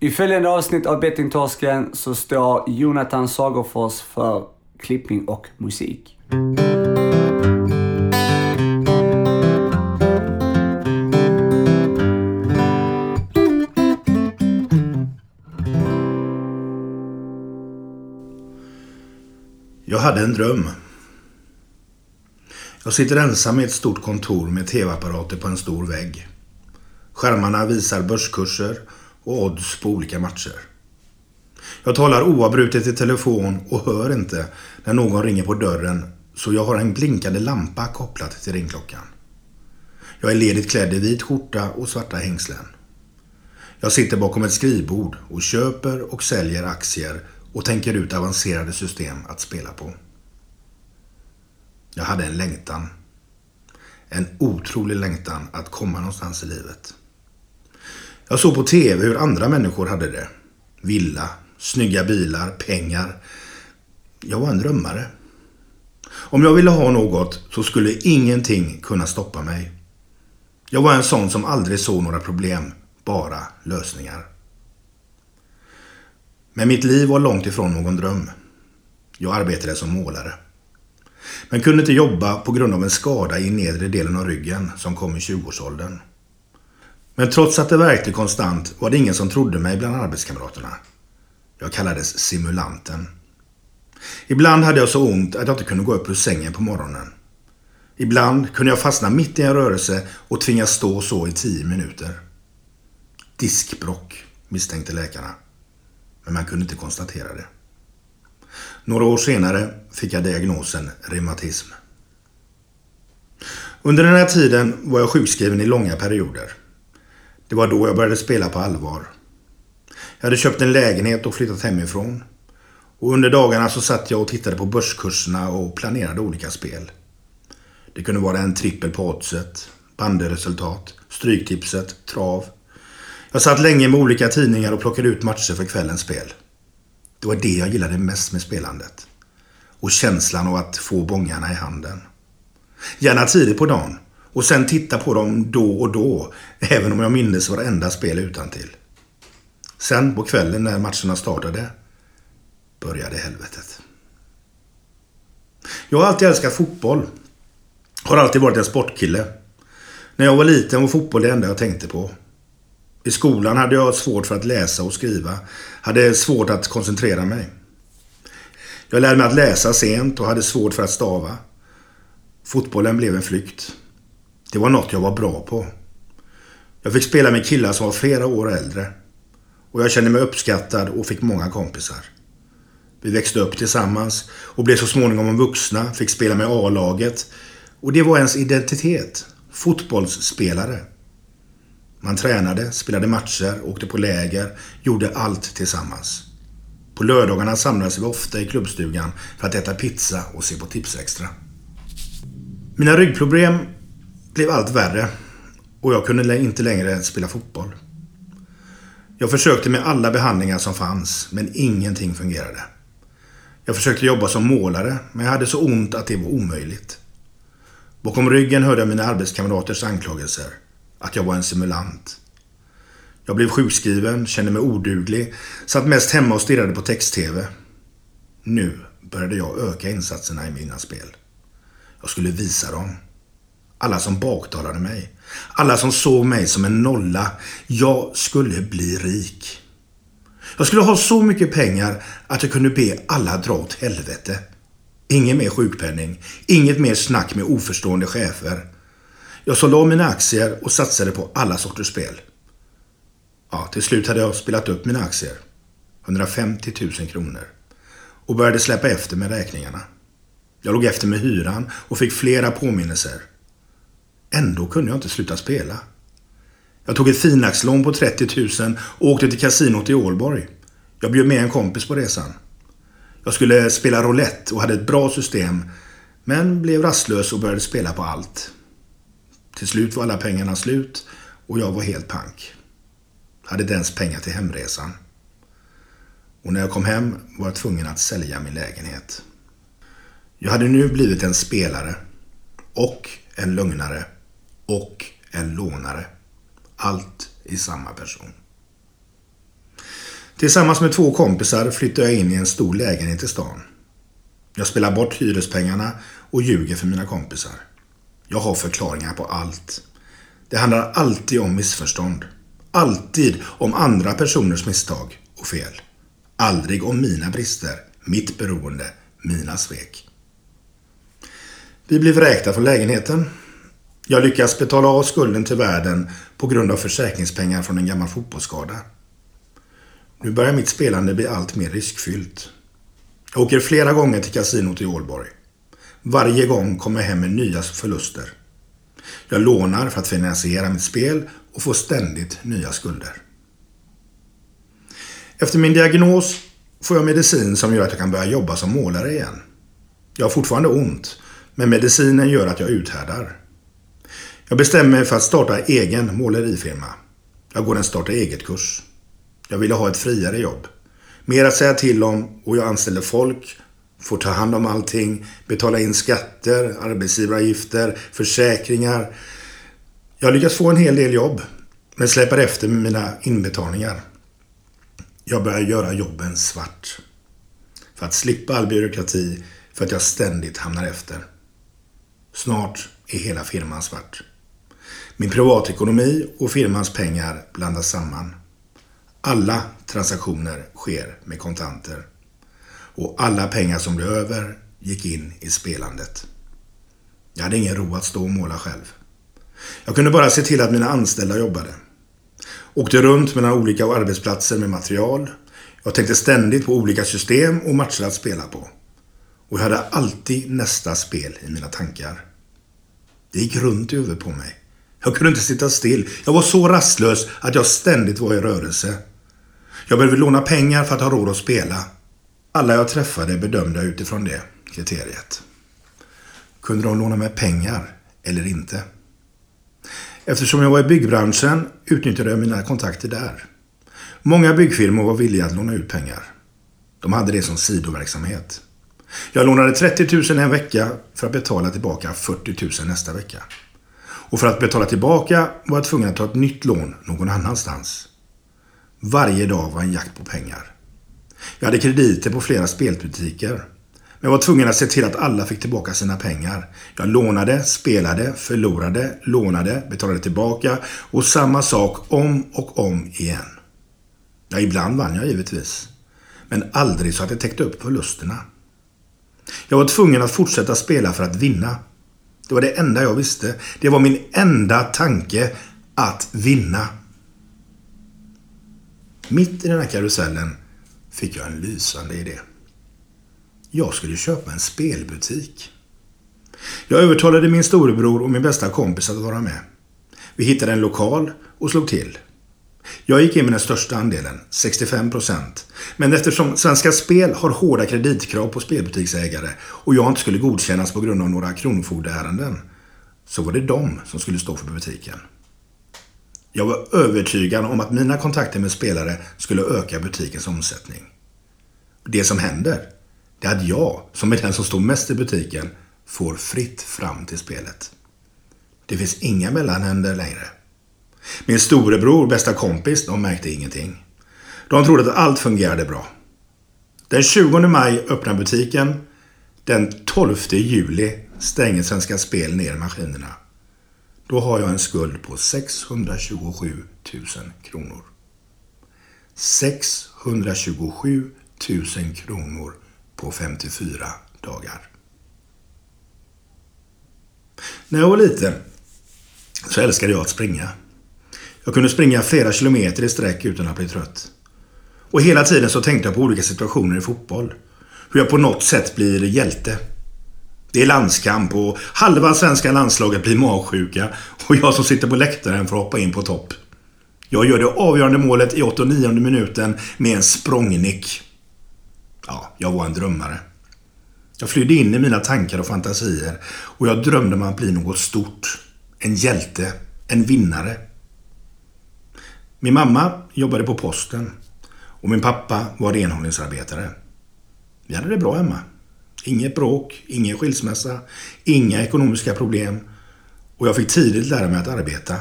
I följande avsnitt av Bettingtorsken så står Jonathan Sagerfors för klippning och musik. Jag hade en dröm. Jag sitter ensam i ett stort kontor med tv-apparater på en stor vägg. Skärmarna visar börskurser och odds på olika matcher. Jag talar oavbrutet i telefon och hör inte när någon ringer på dörren så jag har en blinkande lampa kopplad till ringklockan. Jag är ledigt klädd i vit skjorta och svarta hängslen. Jag sitter bakom ett skrivbord och köper och säljer aktier och tänker ut avancerade system att spela på. Jag hade en längtan. En otrolig längtan att komma någonstans i livet. Jag såg på TV hur andra människor hade det. Villa, snygga bilar, pengar. Jag var en drömmare. Om jag ville ha något så skulle ingenting kunna stoppa mig. Jag var en sån som aldrig såg några problem, bara lösningar. Men mitt liv var långt ifrån någon dröm. Jag arbetade som målare. Men kunde inte jobba på grund av en skada i nedre delen av ryggen som kom i 20-årsåldern. Men trots att det verkade konstant var det ingen som trodde mig bland arbetskamraterna. Jag kallades simulanten. Ibland hade jag så ont att jag inte kunde gå upp ur sängen på morgonen. Ibland kunde jag fastna mitt i en rörelse och tvingas stå så i tio minuter. Diskbrock, misstänkte läkarna. Men man kunde inte konstatera det. Några år senare fick jag diagnosen reumatism. Under den här tiden var jag sjukskriven i långa perioder. Det var då jag började spela på allvar. Jag hade köpt en lägenhet och flyttat hemifrån. Och under dagarna så satt jag och tittade på börskurserna och planerade olika spel. Det kunde vara en trippel på oddset, banderesultat, stryktipset, trav. Jag satt länge med olika tidningar och plockade ut matcher för kvällens spel. Det var det jag gillade mest med spelandet. Och känslan av att få bångarna i handen. Gärna tidigt på dagen. Och sen titta på dem då och då. Även om jag minns varenda spel utan till. Sen på kvällen när matcherna startade började helvetet. Jag har alltid älskat fotboll. Har alltid varit en sportkille. När jag var liten var fotboll det enda jag tänkte på. I skolan hade jag svårt för att läsa och skriva. Hade svårt att koncentrera mig. Jag lärde mig att läsa sent och hade svårt för att stava. Fotbollen blev en flykt. Det var något jag var bra på. Jag fick spela med killar som var flera år äldre. Och jag kände mig uppskattad och fick många kompisar. Vi växte upp tillsammans och blev så småningom vuxna, fick spela med A-laget. Och det var ens identitet. Fotbollsspelare. Man tränade, spelade matcher, åkte på läger, gjorde allt tillsammans. På lördagarna samlades vi ofta i klubbstugan för att äta pizza och se på Tipsextra. Mina ryggproblem blev allt värre och jag kunde inte längre spela fotboll. Jag försökte med alla behandlingar som fanns, men ingenting fungerade. Jag försökte jobba som målare, men jag hade så ont att det var omöjligt. Bakom ryggen hörde jag mina arbetskamraters anklagelser. Att jag var en simulant. Jag blev sjukskriven, kände mig oduglig, satt mest hemma och stirrade på text-tv. Nu började jag öka insatserna i mina spel. Jag skulle visa dem. Alla som baktalade mig. Alla som såg mig som en nolla. Jag skulle bli rik. Jag skulle ha så mycket pengar att jag kunde be alla dra åt helvete. Ingen mer sjukpenning. Inget mer snack med oförstående chefer. Jag sålde av mina aktier och satsade på alla sorters spel. Ja, till slut hade jag spelat upp mina aktier. 150 000 kronor. Och började släppa efter med räkningarna. Jag låg efter med hyran och fick flera påminnelser. Ändå kunde jag inte sluta spela. Jag tog ett finaxlån på 30 000 och åkte till kasinot i Ålborg. Jag bjöd med en kompis på resan. Jag skulle spela roulette och hade ett bra system men blev rastlös och började spela på allt. Till slut var alla pengarna slut och jag var helt pank. Hade inte ens pengar till hemresan. Och när jag kom hem var jag tvungen att sälja min lägenhet. Jag hade nu blivit en spelare och en lögnare och en lånare. Allt i samma person. Tillsammans med två kompisar flyttar jag in i en stor lägenhet i stan. Jag spelar bort hyrespengarna och ljuger för mina kompisar. Jag har förklaringar på allt. Det handlar alltid om missförstånd. Alltid om andra personers misstag och fel. Aldrig om mina brister, mitt beroende, mina svek. Vi blir vräkta från lägenheten. Jag lyckas betala av skulden till värden på grund av försäkringspengar från en gammal fotbollsskada. Nu börjar mitt spelande bli allt mer riskfyllt. Jag åker flera gånger till kasinot i Ålborg. Varje gång kommer jag hem med nya förluster. Jag lånar för att finansiera mitt spel och får ständigt nya skulder. Efter min diagnos får jag medicin som gör att jag kan börja jobba som målare igen. Jag har fortfarande ont, men medicinen gör att jag uthärdar. Jag bestämmer mig för att starta egen målerifirma. Jag går en starta eget-kurs. Jag ville ha ett friare jobb. Mer att säga till om och jag anställer folk, får ta hand om allting, betala in skatter, arbetsgivaravgifter, försäkringar. Jag lyckas få en hel del jobb, men släpar efter med mina inbetalningar. Jag börjar göra jobben svart. För att slippa all byråkrati, för att jag ständigt hamnar efter. Snart är hela firman svart. Min privatekonomi och firmans pengar blandas samman. Alla transaktioner sker med kontanter. Och alla pengar som blev över gick in i spelandet. Jag hade ingen ro att stå och måla själv. Jag kunde bara se till att mina anställda jobbade. Åkte runt mellan olika arbetsplatser med material. Jag tänkte ständigt på olika system och matcher att spela på. Och jag hade alltid nästa spel i mina tankar. Det gick runt i huvudet på mig. Jag kunde inte sitta still. Jag var så rastlös att jag ständigt var i rörelse. Jag behövde låna pengar för att ha råd att spela. Alla jag träffade bedömde jag utifrån det kriteriet. Kunde de låna mig pengar eller inte? Eftersom jag var i byggbranschen utnyttjade jag mina kontakter där. Många byggfirmor var villiga att låna ut pengar. De hade det som sidoverksamhet. Jag lånade 30 000 en vecka för att betala tillbaka 40 000 nästa vecka. Och för att betala tillbaka var jag tvungen att ta ett nytt lån någon annanstans. Varje dag var en jakt på pengar. Jag hade krediter på flera spelbutiker. Men jag var tvungen att se till att alla fick tillbaka sina pengar. Jag lånade, spelade, förlorade, lånade, betalade tillbaka och samma sak om och om igen. Ja, ibland vann jag givetvis. Men aldrig så att det täckte upp förlusterna. Jag var tvungen att fortsätta spela för att vinna. Det var det enda jag visste. Det var min enda tanke att vinna. Mitt i den här karusellen fick jag en lysande idé. Jag skulle köpa en spelbutik. Jag övertalade min storebror och min bästa kompis att vara med. Vi hittade en lokal och slog till. Jag gick in med den största andelen, 65 procent. Men eftersom Svenska Spel har hårda kreditkrav på spelbutiksägare och jag inte skulle godkännas på grund av några kronofogdeärenden så var det de som skulle stå för butiken. Jag var övertygad om att mina kontakter med spelare skulle öka butikens omsättning. Det som händer, det är att jag, som är den som står mest i butiken, får fritt fram till spelet. Det finns inga mellanhänder längre. Min storebror, bästa kompis, de märkte ingenting. De trodde att allt fungerade bra. Den 20 maj öppnar butiken. Den 12 juli stänger Svenska Spel ner maskinerna. Då har jag en skuld på 627 000 kronor. 627 000 kronor på 54 dagar. När jag var liten så älskade jag att springa. Jag kunde springa flera kilometer i sträck utan att bli trött. Och hela tiden så tänkte jag på olika situationer i fotboll. Hur jag på något sätt blir hjälte. Det är landskamp och halva svenska landslaget blir magsjuka och jag som sitter på läktaren får hoppa in på topp. Jag gör det avgörande målet i 89 minuten med en språngnick. Ja, jag var en drömmare. Jag flydde in i mina tankar och fantasier och jag drömde om att bli något stort. En hjälte. En vinnare. Min mamma jobbade på posten och min pappa var renhållningsarbetare. Vi hade det bra hemma. Inget bråk, ingen skilsmässa, inga ekonomiska problem och jag fick tidigt lära mig att arbeta.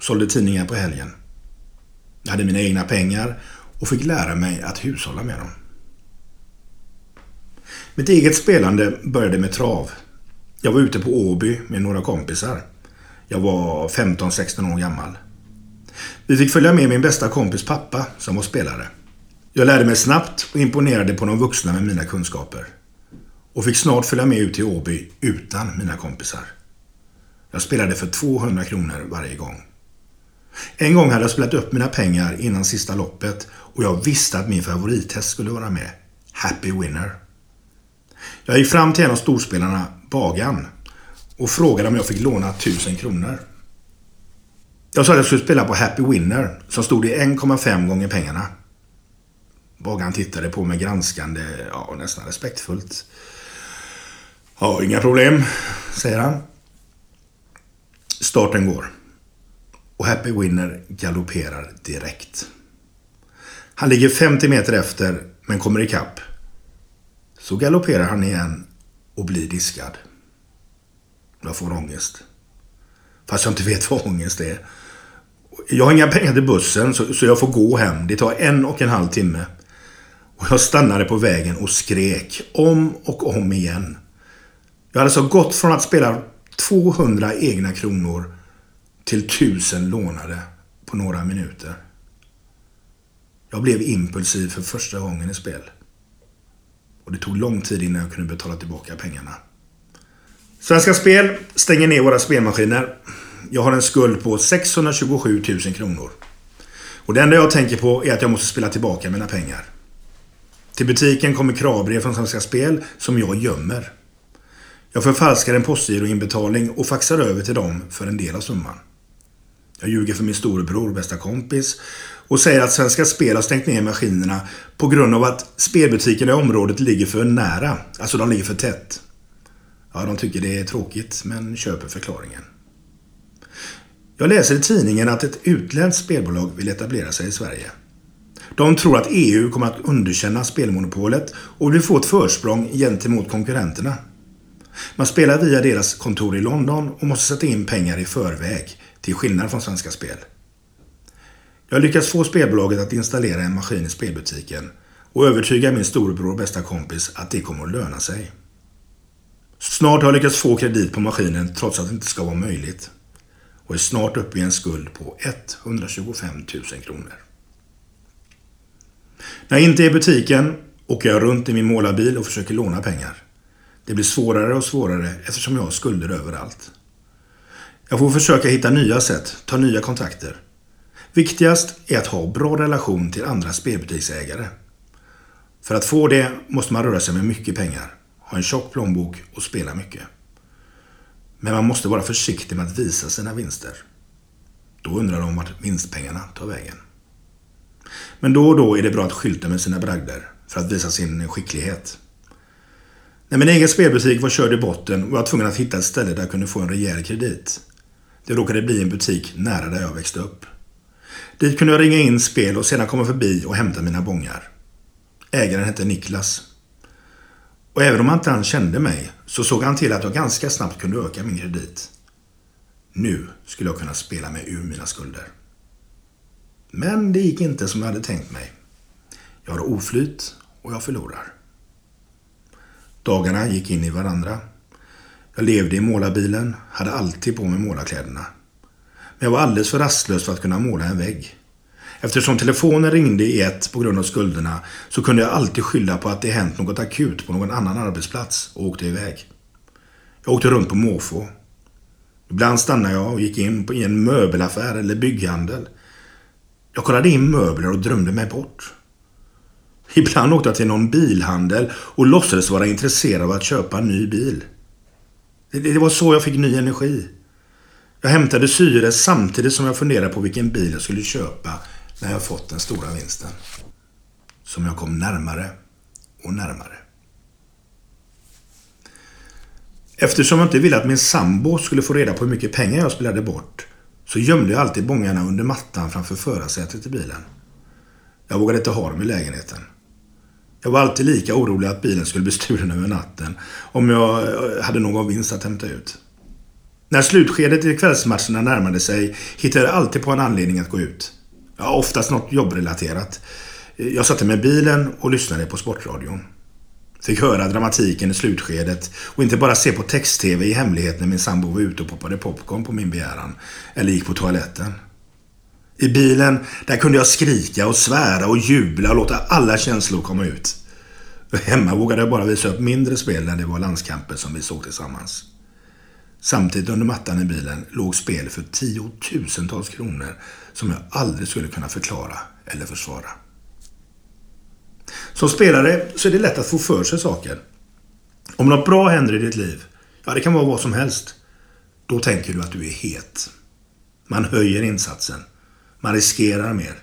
Sålde tidningar på helgen. Jag hade mina egna pengar och fick lära mig att hushålla med dem. Mitt eget spelande började med trav. Jag var ute på Åby med några kompisar. Jag var 15-16 år gammal. Vi fick följa med min bästa kompis pappa som var spelare. Jag lärde mig snabbt och imponerade på de vuxna med mina kunskaper. Och fick snart följa med ut till Åby utan mina kompisar. Jag spelade för 200 kronor varje gång. En gång hade jag spelat upp mina pengar innan sista loppet och jag visste att min favorithäst skulle vara med. Happy Winner. Jag gick fram till en av storspelarna, Bagan, och frågade om jag fick låna 1000 kronor. Jag sa att jag skulle spela på Happy Winner som stod i 1,5 gånger pengarna. Bagan tittade på mig granskande, ja nästan respektfullt. Ja, inga problem, säger han. Starten går. Och Happy Winner galopperar direkt. Han ligger 50 meter efter, men kommer ikapp. Så galopperar han igen och blir diskad. Jag får ångest. Fast jag inte vet vad ångest är. Jag har inga pengar till bussen så, så jag får gå hem. Det tar en och en halv timme. Och jag stannade på vägen och skrek om och om igen. Jag hade så gått från att spela 200 egna kronor till 1000 lånade på några minuter. Jag blev impulsiv för första gången i spel. Och det tog lång tid innan jag kunde betala tillbaka pengarna. Svenska Spel stänger ner våra spelmaskiner. Jag har en skuld på 627 000 kronor. Och det enda jag tänker på är att jag måste spela tillbaka mina pengar. Till butiken kommer kravbrev från Svenska Spel som jag gömmer. Jag förfalskar en postgiroinbetalning och faxar över till dem för en del av summan. Jag ljuger för min storebror och bästa kompis och säger att Svenska Spel har stängt ner maskinerna på grund av att spelbutikerna i området ligger för nära. Alltså de ligger för tätt. Ja, de tycker det är tråkigt men köper förklaringen. Jag läser i tidningen att ett utländskt spelbolag vill etablera sig i Sverige. De tror att EU kommer att underkänna spelmonopolet och vill få ett försprång gentemot konkurrenterna. Man spelar via deras kontor i London och måste sätta in pengar i förväg, till skillnad från Svenska Spel. Jag lyckas lyckats få spelbolaget att installera en maskin i spelbutiken och övertyga min storebror och bästa kompis att det kommer att löna sig. Snart har jag lyckats få kredit på maskinen trots att det inte ska vara möjligt. Och är snart uppe i en skuld på 125 000 kronor. När jag inte är i butiken åker jag runt i min målarbil och försöker låna pengar. Det blir svårare och svårare eftersom jag har skulder överallt. Jag får försöka hitta nya sätt, ta nya kontakter. Viktigast är att ha bra relation till andra spelbutiksägare. För att få det måste man röra sig med mycket pengar, ha en tjock plånbok och spela mycket. Men man måste vara försiktig med att visa sina vinster. Då undrar de vart vinstpengarna tar vägen. Men då och då är det bra att skylta med sina bragder för att visa sin skicklighet. När min egen spelbutik var körd i botten var jag tvungen att hitta ett ställe där jag kunde få en rejäl kredit. Det råkade bli en butik nära där jag växte upp. Dit kunde jag ringa in spel och sedan komma förbi och hämta mina bongar. Ägaren hette Niklas. Och även om han inte kände mig så såg han till att jag ganska snabbt kunde öka min kredit. Nu skulle jag kunna spela mig ur mina skulder. Men det gick inte som jag hade tänkt mig. Jag har oflyt och jag förlorar. Dagarna gick in i varandra. Jag levde i målarbilen, hade alltid på mig målarkläderna. Men jag var alldeles för rastlös för att kunna måla en vägg. Eftersom telefonen ringde i ett på grund av skulderna så kunde jag alltid skylla på att det hänt något akut på någon annan arbetsplats och åkte iväg. Jag åkte runt på måfå. Ibland stannade jag och gick in i en möbelaffär eller bygghandel. Jag kollade in möbler och drömde mig bort. Ibland åkte jag till någon bilhandel och låtsades vara intresserad av att köpa en ny bil. Det, var så jag fick ny energi. Jag hämtade syre samtidigt som jag funderade på vilken bil jag skulle köpa när jag fått den stora vinsten. Som jag kom närmare och närmare. Eftersom jag inte ville att min sambo skulle få reda på hur mycket pengar jag spelade bort så gömde jag alltid bongarna under mattan framför förarsätet i bilen. Jag vågade inte ha dem i lägenheten. Jag var alltid lika orolig att bilen skulle bli stulen över natten om jag eh, hade någon vinst att hämta ut. När slutskedet i kvällsmatcherna närmade sig hittade jag alltid på en anledning att gå ut. Ja, oftast något jobbrelaterat. Jag satte mig i bilen och lyssnade på Sportradion. Fick höra dramatiken i slutskedet och inte bara se på text-tv i hemlighet när min sambo var ute och poppade popcorn på min begäran. Eller gick på toaletten. I bilen, där kunde jag skrika och svära och jubla och låta alla känslor komma ut. Hemma vågade jag bara visa upp mindre spel när det var landskamper som vi såg tillsammans. Samtidigt under mattan i bilen låg spel för tiotusentals kronor som jag aldrig skulle kunna förklara eller försvara. Som spelare så är det lätt att få för sig saker. Om något bra händer i ditt liv, ja det kan vara vad som helst, då tänker du att du är het. Man höjer insatsen. Man riskerar mer.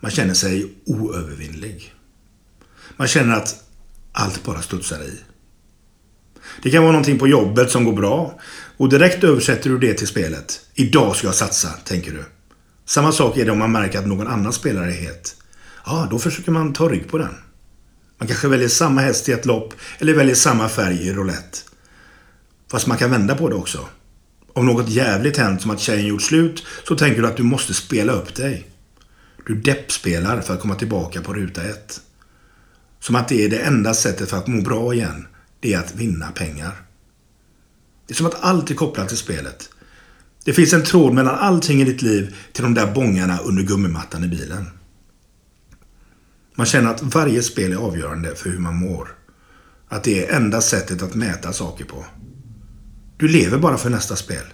Man känner sig oövervinnlig. Man känner att allt bara studsar i. Det kan vara någonting på jobbet som går bra och direkt översätter du det till spelet. Idag ska jag satsa, tänker du. Samma sak är det om man märker att någon annan spelare är het. Ja, då försöker man ta rygg på den. Man kanske väljer samma häst i ett lopp eller väljer samma färg i roulette. Fast man kan vända på det också. Om något jävligt hänt som att tjejen gjort slut så tänker du att du måste spela upp dig. Du deppspelar för att komma tillbaka på ruta ett. Som att det är det enda sättet för att må bra igen. Det är att vinna pengar. Det är som att allt är kopplat till spelet. Det finns en tråd mellan allting i ditt liv till de där bångarna under gummimattan i bilen. Man känner att varje spel är avgörande för hur man mår. Att det är enda sättet att mäta saker på. Du lever bara för nästa spel.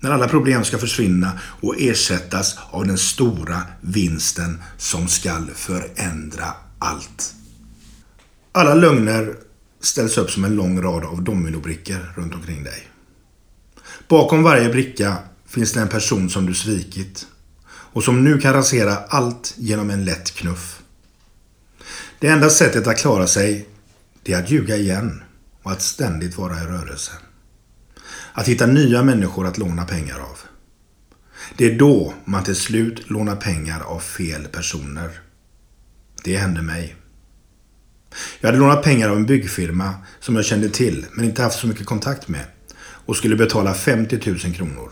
När alla problem ska försvinna och ersättas av den stora vinsten som skall förändra allt. Alla lögner ställs upp som en lång rad av dominobrickor runt omkring dig. Bakom varje bricka finns det en person som du svikit och som nu kan rasera allt genom en lätt knuff. Det enda sättet att klara sig, det är att ljuga igen och att ständigt vara i rörelse. Att hitta nya människor att låna pengar av. Det är då man till slut lånar pengar av fel personer. Det hände mig. Jag hade lånat pengar av en byggfirma som jag kände till men inte haft så mycket kontakt med och skulle betala 50 000 kronor.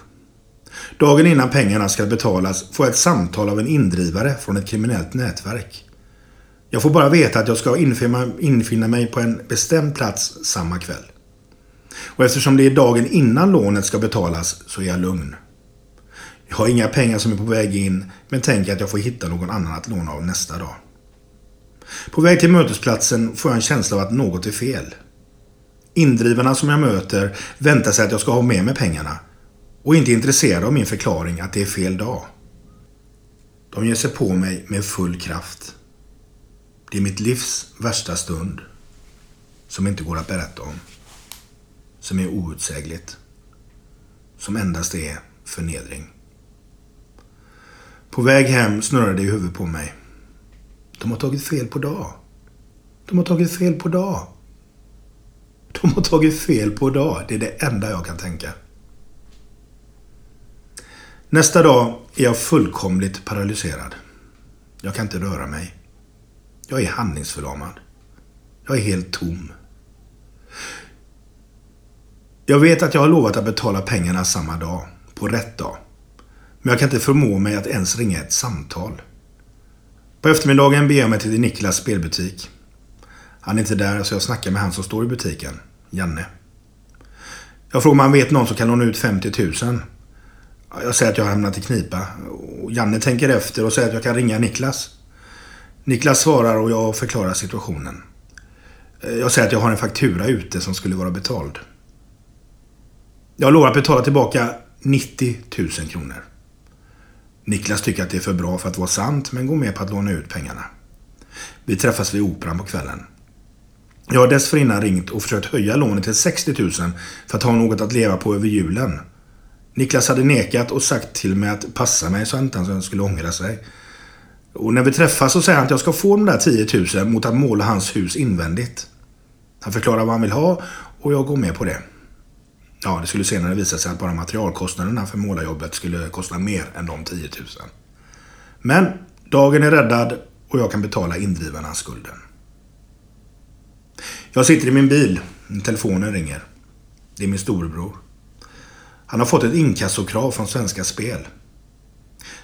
Dagen innan pengarna ska betalas får jag ett samtal av en indrivare från ett kriminellt nätverk. Jag får bara veta att jag ska infinna mig på en bestämd plats samma kväll. Och eftersom det är dagen innan lånet ska betalas så är jag lugn. Jag har inga pengar som är på väg in men tänker att jag får hitta någon annan att låna av nästa dag. På väg till mötesplatsen får jag en känsla av att något är fel. Indrivarna som jag möter väntar sig att jag ska ha med mig pengarna och är inte intresserade av min förklaring att det är fel dag. De ger sig på mig med full kraft. Det är mitt livs värsta stund som inte går att berätta om. Som är outsägligt. Som endast är förnedring. På väg hem snurrar det i huvudet på mig. De har tagit fel på dag. De har tagit fel på dag. De har tagit fel på dag. Det är det enda jag kan tänka. Nästa dag är jag fullkomligt paralyserad. Jag kan inte röra mig. Jag är handlingsförlamad. Jag är helt tom. Jag vet att jag har lovat att betala pengarna samma dag, på rätt dag. Men jag kan inte förmå mig att ens ringa ett samtal. På eftermiddagen beger jag mig till Niklas spelbutik. Han är inte där så jag snackar med han som står i butiken, Janne. Jag frågar om han vet någon som kan låna ut 50 000. Jag säger att jag har hamnat i knipa. Och Janne tänker efter och säger att jag kan ringa Niklas. Niklas svarar och jag förklarar situationen. Jag säger att jag har en faktura ute som skulle vara betald. Jag lovar att betala tillbaka 90 000 kronor. Niklas tycker att det är för bra för att vara sant men går med på att låna ut pengarna. Vi träffas vid Operan på kvällen. Jag har dessförinnan ringt och försökt höja lånet till 60 000 för att ha något att leva på över julen. Niklas hade nekat och sagt till mig att passa mig så att han skulle ångra sig. Och när vi träffas så säger han att jag ska få de där 10 000 mot att måla hans hus invändigt. Han förklarar vad han vill ha och jag går med på det. Ja, det skulle senare visa sig att bara materialkostnaderna för målarjobbet skulle kosta mer än de 10 000. Men dagen är räddad och jag kan betala indrivarna skulden. Jag sitter i min bil. Telefonen ringer. Det är min storebror. Han har fått ett inkassokrav från Svenska Spel.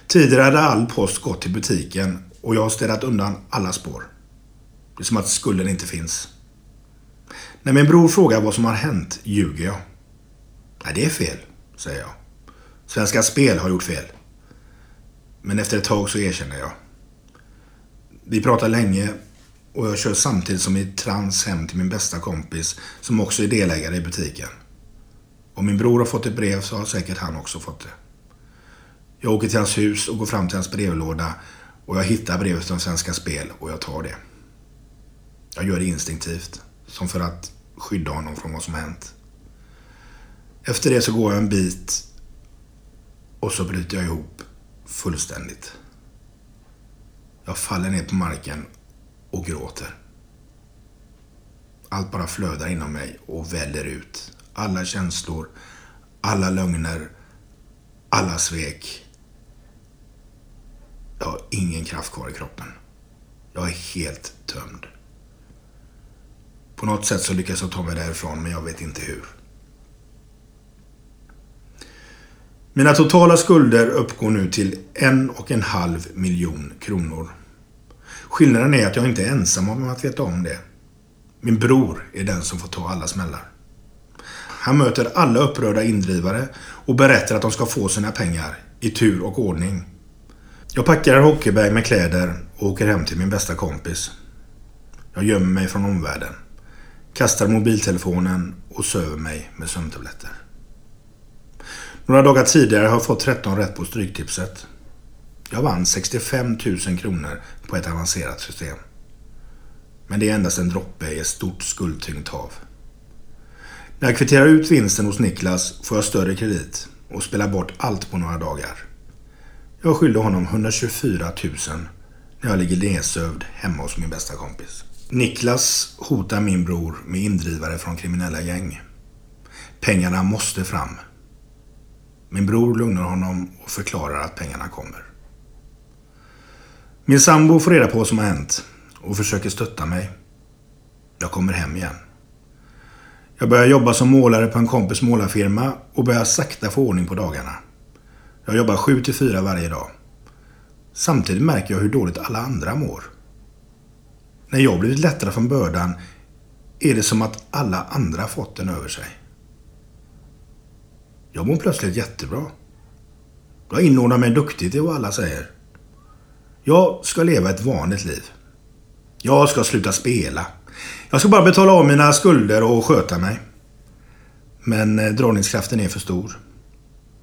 Tidigare hade all post gått till butiken och jag har städat undan alla spår. Det är som att skulden inte finns. När min bror frågar vad som har hänt ljuger jag. Nej, det är fel, säger jag. Svenska Spel har gjort fel. Men efter ett tag så erkänner jag. Vi pratar länge och jag kör samtidigt som i trans hem till min bästa kompis som också är delägare i butiken. Om min bror har fått ett brev så har säkert han också fått det. Jag åker till hans hus och går fram till hans brevlåda och jag hittar brevet från Svenska Spel och jag tar det. Jag gör det instinktivt, som för att skydda honom från vad som har hänt. Efter det så går jag en bit och så bryter jag ihop fullständigt. Jag faller ner på marken och gråter. Allt bara flödar inom mig och väller ut. Alla känslor, alla lögner, alla svek. Jag har ingen kraft kvar i kroppen. Jag är helt tömd. På något sätt så lyckas jag ta mig därifrån, men jag vet inte hur. Mina totala skulder uppgår nu till en och en halv miljon kronor. Skillnaden är att jag inte är ensam om att veta om det. Min bror är den som får ta alla smällar. Han möter alla upprörda indrivare och berättar att de ska få sina pengar i tur och ordning. Jag packar hockeybag med kläder och åker hem till min bästa kompis. Jag gömmer mig från omvärlden. Kastar mobiltelefonen och söver mig med sömntabletter. Några dagar tidigare har jag fått 13 rätt på Stryktipset. Jag vann 65 000 kronor på ett avancerat system. Men det är endast en droppe i ett stort skuldtyngt hav. När jag kvitterar ut vinsten hos Niklas får jag större kredit och spelar bort allt på några dagar. Jag skyllde honom 124 000 när jag ligger nedsövd hemma hos min bästa kompis. Niklas hotar min bror med indrivare från kriminella gäng. Pengarna måste fram. Min bror lugnar honom och förklarar att pengarna kommer. Min sambo får reda på vad som har hänt och försöker stötta mig. Jag kommer hem igen. Jag börjar jobba som målare på en kompis målarfirma och börjar sakta få ordning på dagarna. Jag jobbar 7 till 4 varje dag. Samtidigt märker jag hur dåligt alla andra mår. När jag blivit lättare från bördan är det som att alla andra fått den över sig. Jag mår plötsligt jättebra. Jag inordnar mig duktigt i vad alla säger. Jag ska leva ett vanligt liv. Jag ska sluta spela. Jag ska bara betala av mina skulder och sköta mig. Men eh, dragningskraften är för stor.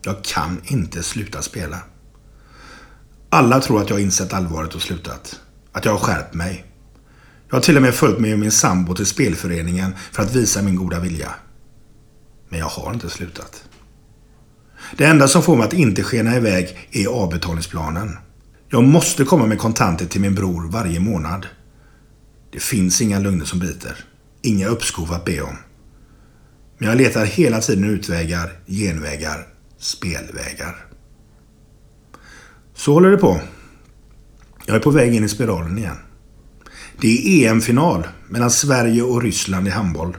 Jag kan inte sluta spela. Alla tror att jag har insett allvaret och slutat. Att jag har skärpt mig. Jag har till och med följt med min sambo till spelföreningen för att visa min goda vilja. Men jag har inte slutat. Det enda som får mig att inte skena iväg är avbetalningsplanen. Jag måste komma med kontanter till min bror varje månad. Det finns inga lögner som biter. Inga uppskov att be om. Men jag letar hela tiden utvägar, genvägar, spelvägar. Så håller det på. Jag är på väg in i spiralen igen. Det är EM-final mellan Sverige och Ryssland i handboll.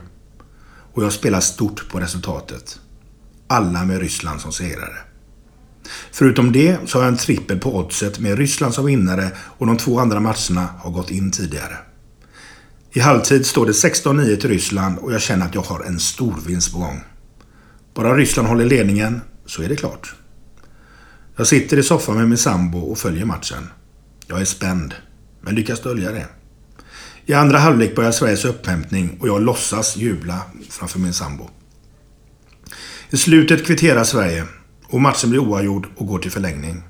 Och jag spelar stort på resultatet. Alla med Ryssland som segrare. Förutom det så har jag en trippel på oddset med Ryssland som vinnare och de två andra matcherna har gått in tidigare. I halvtid står det 16-9 till Ryssland och jag känner att jag har en stor vinst på gång. Bara Ryssland håller ledningen så är det klart. Jag sitter i soffan med min sambo och följer matchen. Jag är spänd, men lyckas dölja det. I andra halvlek börjar Sveriges upphämtning och jag låtsas jubla framför min sambo. I slutet kvitterar Sverige och matchen blir oavgjord och går till förlängning.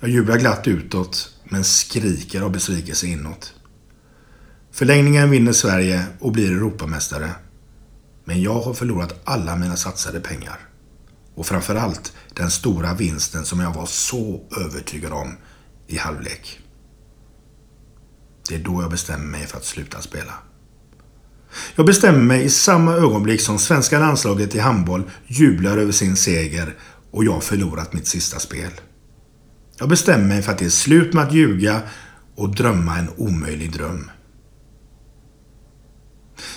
Jag jublar glatt utåt, men skriker av besvikelse inåt. Förlängningen vinner Sverige och blir Europamästare. Men jag har förlorat alla mina satsade pengar. Och framförallt den stora vinsten som jag var så övertygad om i halvlek. Det är då jag bestämmer mig för att sluta spela. Jag bestämmer mig i samma ögonblick som svenska landslaget i handboll jublar över sin seger och jag har förlorat mitt sista spel. Jag bestämmer mig för att det är slut med att ljuga och drömma en omöjlig dröm.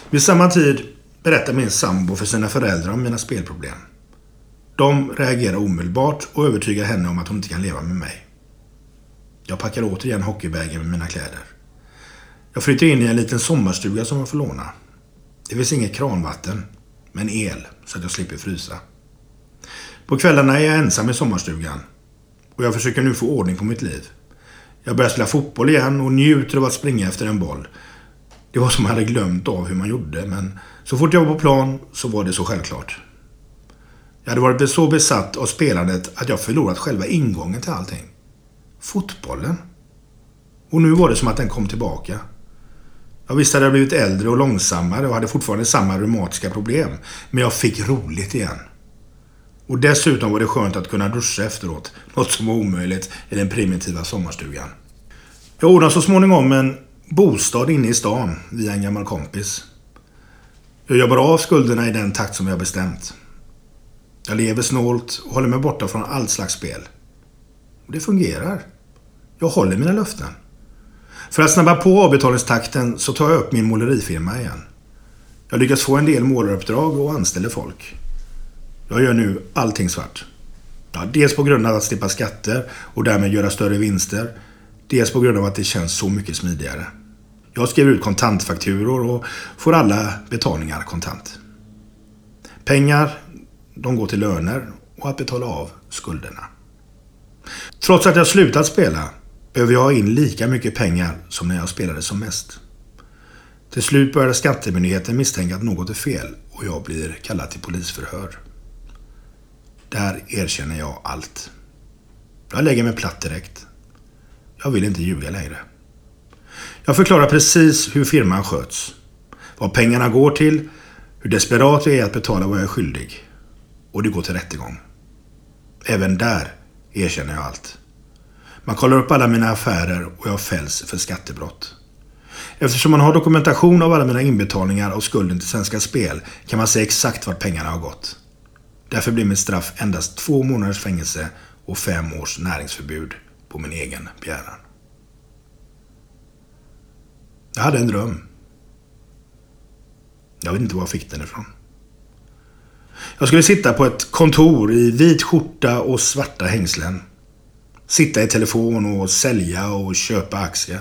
Vid samma tid berättar min sambo för sina föräldrar om mina spelproblem. De reagerar omedelbart och övertygar henne om att hon inte kan leva med mig. Jag packar återigen hockeybagen med mina kläder. Jag flyttar in i en liten sommarstuga som jag får låna. Det finns inget kranvatten, men el så att jag slipper frysa. På kvällarna är jag ensam i sommarstugan och jag försöker nu få ordning på mitt liv. Jag börjar spela fotboll igen och njuter av att springa efter en boll. Det var som jag hade glömt av hur man gjorde, men så fort jag var på plan så var det så självklart. Jag hade varit så besatt av spelandet att jag förlorat själva ingången till allting. Fotbollen. Och nu var det som att den kom tillbaka. Jag visste att jag blivit äldre och långsammare och hade fortfarande samma reumatiska problem. Men jag fick roligt igen. Och dessutom var det skönt att kunna duscha efteråt. Något som var omöjligt i den primitiva sommarstugan. Jag ordnade så småningom en bostad inne i stan via en gammal kompis. Jag jobbar av skulderna i den takt som jag bestämt. Jag lever snålt och håller mig borta från allt slags spel. Och det fungerar. Jag håller mina löften. För att snabba på avbetalningstakten så tar jag upp min målerifirma igen. Jag lyckas få en del målaruppdrag och anställer folk. Jag gör nu allting svart. Ja, dels på grund av att slippa skatter och därmed göra större vinster. Dels på grund av att det känns så mycket smidigare. Jag skriver ut kontantfakturor och får alla betalningar kontant. Pengar, de går till löner och att betala av skulderna. Trots att jag slutat spela behöver jag ha in lika mycket pengar som när jag spelade som mest. Till slut började Skattemyndigheten misstänka att något är fel och jag blir kallad till polisförhör. Där erkänner jag allt. Jag lägger mig platt direkt. Jag vill inte ljuga längre. Jag förklarar precis hur firman sköts. Vad pengarna går till, hur desperat jag är att betala vad jag är skyldig. Och det går till rättegång. Även där erkänner jag allt. Man kollar upp alla mina affärer och jag fälls för skattebrott. Eftersom man har dokumentation av alla mina inbetalningar och skulden till Svenska Spel kan man se exakt vart pengarna har gått. Därför blir mitt straff endast två månaders fängelse och fem års näringsförbud på min egen begäran. Jag hade en dröm. Jag vet inte var jag fick den ifrån. Jag skulle sitta på ett kontor i vit skjorta och svarta hängslen. Sitta i telefon och sälja och köpa aktier.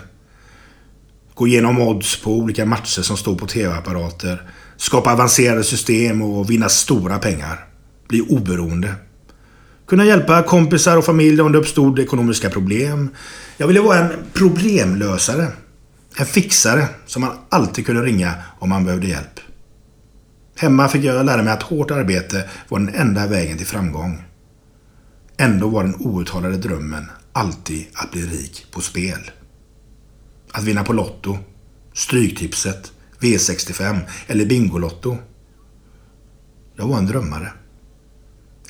Gå igenom odds på olika matcher som står på tv-apparater. Skapa avancerade system och vinna stora pengar. Bli oberoende. Kunna hjälpa kompisar och familj om det uppstod ekonomiska problem. Jag ville vara en problemlösare. En fixare som man alltid kunde ringa om man behövde hjälp. Hemma fick jag lära mig att hårt arbete var den enda vägen till framgång. Ändå var den outtalade drömmen alltid att bli rik på spel. Att vinna på Lotto, Stryktipset, V65 eller Bingolotto. Jag var en drömmare.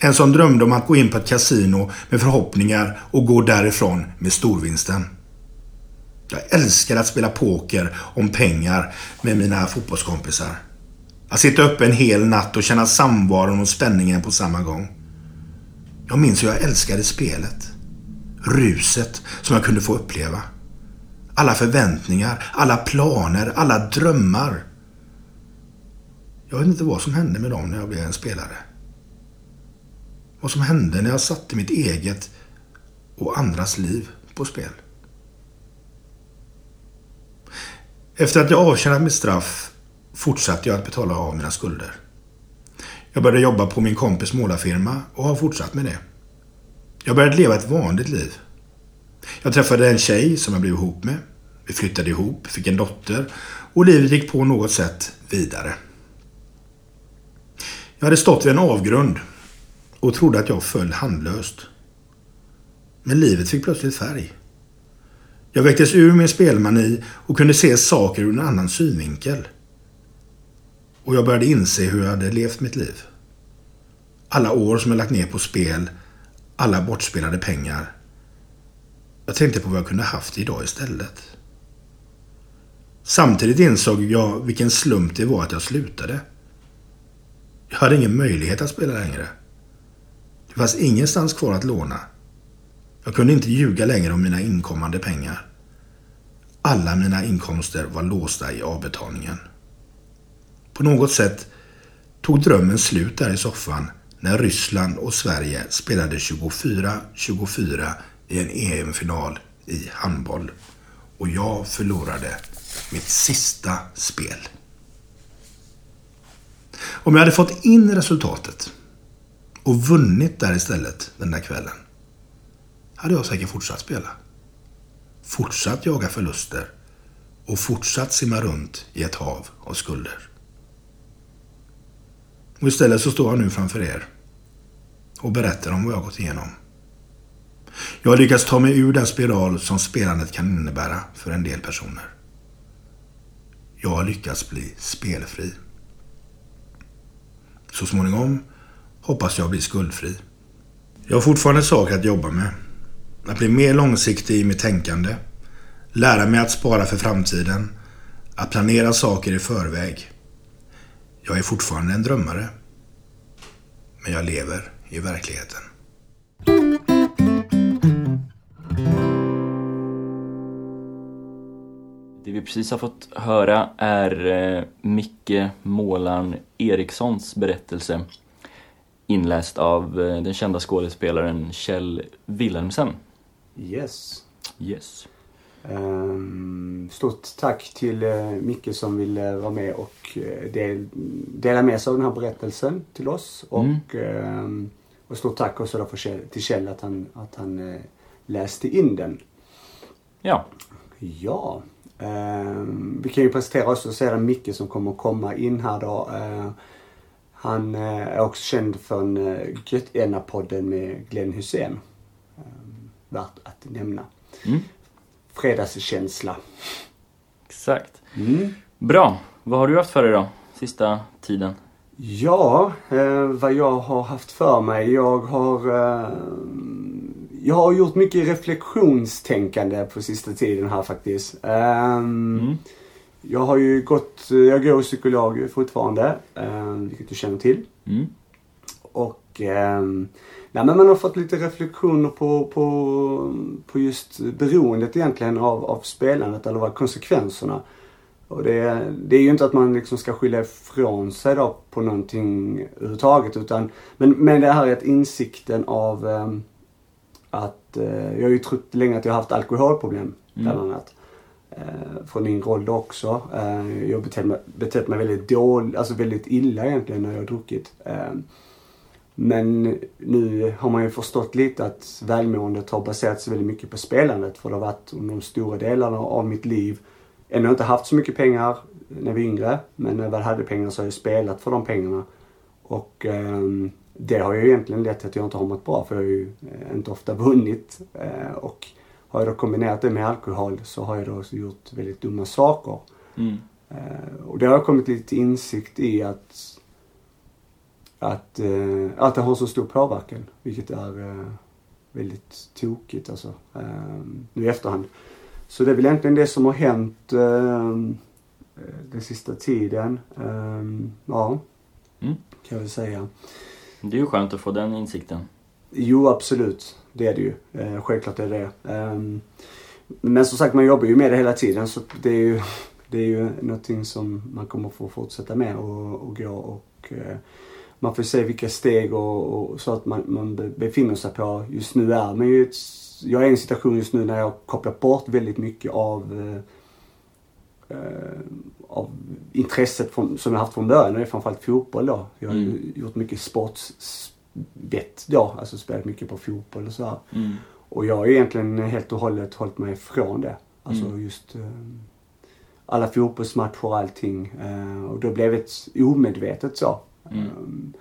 En som drömde om att gå in på ett kasino med förhoppningar och gå därifrån med storvinsten. Jag älskar att spela poker om pengar med mina fotbollskompisar. Att sitta uppe en hel natt och känna samvaron och spänningen på samma gång. Jag minns hur jag älskade spelet. Ruset som jag kunde få uppleva. Alla förväntningar, alla planer, alla drömmar. Jag vet inte vad som hände med dem när jag blev en spelare. Vad som hände när jag satte mitt eget och andras liv på spel. Efter att jag avtjänat mitt straff fortsatte jag att betala av mina skulder. Jag började jobba på min kompis målarfirma och har fortsatt med det. Jag började leva ett vanligt liv. Jag träffade en tjej som jag blev ihop med. Vi flyttade ihop, fick en dotter och livet gick på något sätt vidare. Jag hade stått vid en avgrund och trodde att jag föll handlöst. Men livet fick plötsligt färg. Jag väcktes ur min spelmani och kunde se saker ur en annan synvinkel. Och jag började inse hur jag hade levt mitt liv. Alla år som jag lagt ner på spel, alla bortspelade pengar. Jag tänkte på vad jag kunde haft idag istället. Samtidigt insåg jag vilken slump det var att jag slutade. Jag hade ingen möjlighet att spela längre. Det fanns ingenstans kvar att låna. Jag kunde inte ljuga längre om mina inkommande pengar. Alla mina inkomster var låsta i avbetalningen. På något sätt tog drömmen slut där i soffan när Ryssland och Sverige spelade 24-24 i en EM-final i handboll. Och jag förlorade mitt sista spel. Om jag hade fått in resultatet och vunnit där istället den där kvällen hade jag säkert fortsatt spela. Fortsatt jaga förluster och fortsatt simma runt i ett hav av skulder. Och istället så står jag nu framför er och berättar om vad jag gått igenom. Jag har lyckats ta mig ur den spiral som spelandet kan innebära för en del personer. Jag har lyckats bli spelfri. Så småningom hoppas jag bli skuldfri. Jag har fortfarande saker att jobba med. Att bli mer långsiktig i mitt tänkande. Lära mig att spara för framtiden. Att planera saker i förväg. Jag är fortfarande en drömmare. Men jag lever i verkligheten. Det vi precis har fått höra är eh, Micke Målan Erikssons berättelse inläst av eh, den kända skådespelaren Kjell Wilhelmsen. Yes. Yes. Um, stort tack till uh, Micke som ville vara med och uh, del, dela med sig av den här berättelsen till oss. Mm. Och, um, och stort tack också för Kjell, till Kjell att han, att han uh, läste in den. Ja, Ja. ehm, vi kan ju presentera oss och sedan Micke som kommer komma in här då. Eh, han eh, är också känd från uh, Götena-podden med Glenn Hussein. Um, värt att nämna. Mm. Fredagskänsla. exakt. Mm. Bra. Vad har du haft för dig då? Sista tiden? Ja, eh, vad jag har haft för mig. Jag har, eh, jag har gjort mycket reflektionstänkande på sista tiden här faktiskt. Ehm, Mm. Jag har ju gått, jag går psykolog fortfarande, eh, vilket du känner till. Mm. Och ehm, nej, men man har fått lite reflektioner på, på, på just beroendet egentligen av, av spelandet eller vad konsekvenserna. Och det, det är ju inte att man liksom ska skylla ifrån sig då på någonting överhuvudtaget utan men, men det här är att insikten av ehm, att eh, jag har ju trott länge att jag har haft alkoholproblem bland annat. Eh, från yngre ålder också. Eh, jag har betett mig, betett mig väldigt dåligt, alltså väldigt illa egentligen när jag har druckit. Eh, men nu har man ju förstått lite att välmåendet har baserats väldigt mycket på spelandet. För det har varit under de stora delarna av mitt liv. Ändå inte haft så mycket pengar när vi var yngre. Men när jag väl hade pengar så har jag spelat för de pengarna. Och ehm, det har ju egentligen lett till att jag inte har mått bra för jag har ju inte ofta vunnit. Och har jag då kombinerat det med alkohol så har jag då gjort väldigt dumma saker. Mm. Eh, och det har jag kommit lite till insikt i att, att, eh, att det har så stor påverkan. Vilket är eh, väldigt tokigt alltså. Nu i efterhand. Så det är väl egentligen det som har hänt den sista tiden. Ja, Mm. kan jag väl säga. Det är ju skönt att få den insikten. Jo, absolut. Det är det ju. Eh, självklart är det det. Ehm, men som sagt, man jobbar ju med det hela tiden så det är ju, det är ju någonting som man kommer få fortsätta med och, och gå och eh, man får se vilka steg och, och så att man, man be- befinner sig på. Just nu är man ju ett, jag är i en situation just nu när jag har kopplat bort väldigt mycket av eh, eh, av intresset från, som jag haft från början och det är framförallt fotboll då. Jag har Mm. gjort mycket sportsbett då, alltså spelat mycket på fotboll och sådär. Mm. Och jag har egentligen helt och hållet hållit mig ifrån det. Alltså Mm. just eh, alla fotbollsmatcher och allting. Eh, och då blev det ett omedvetet så. Mm. Um,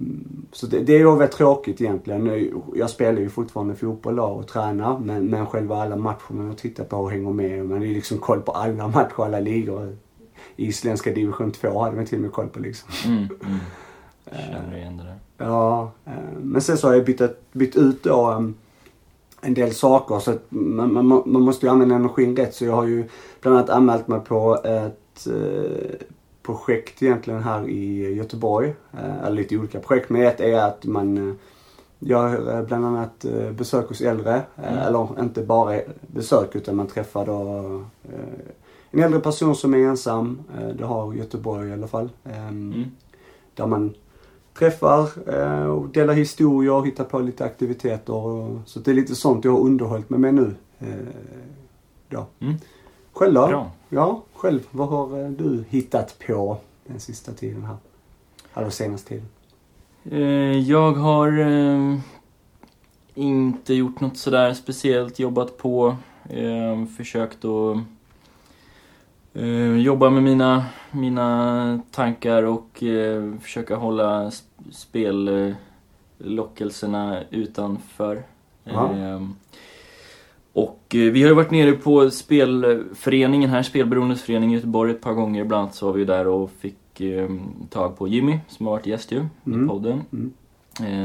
mm, så det, det är ju väldigt tråkigt egentligen. Jag spelar ju fortfarande fotboll och tränar men, men själva alla matcherna jag tittar på och hänger med. Man har ju liksom koll på alla matcher, alla ligor. Isländska division 2 hade man till och med koll på liksom. Mm. Mm. Känner igen det där. Ja, eh, men sen så har jag bytt, bytt ut då en del saker så att man, man, man måste ju använda energin rätt. Så jag har ju bland annat anmält mig på ett eh, projekt egentligen här i Göteborg. Eh, eller lite olika projekt. Men ett är att man eh, bland annat besök hos äldre. Mm. Eller inte bara besök utan man träffar då en äldre person som är ensam. Det har Göteborg i alla fall. Mm. där man träffar eh, och delar historier och hittar på lite aktiviteter. Och, så det är lite sånt jag har underhållit mig med nu Eh, ja. Mm. Själv då? Bra. Ja, själv. Vad har eh, du hittat på den sista tiden här? Eller senaste tiden? Eh, Jag har eh, inte gjort något sådär speciellt, jobbat på, eh, försökt att eh, jobba med mina, mina tankar och eh, försöka hålla sp- spellockelserna utanför. Ja. Eh, och eh, vi har ju varit nere på spelföreningen här, Spelberoendesföreningen i Göteborg ett par gånger. Bland annat så var vi där och fick eh, tag på Jimmy som har varit gäst ju Mm. i podden. Mm.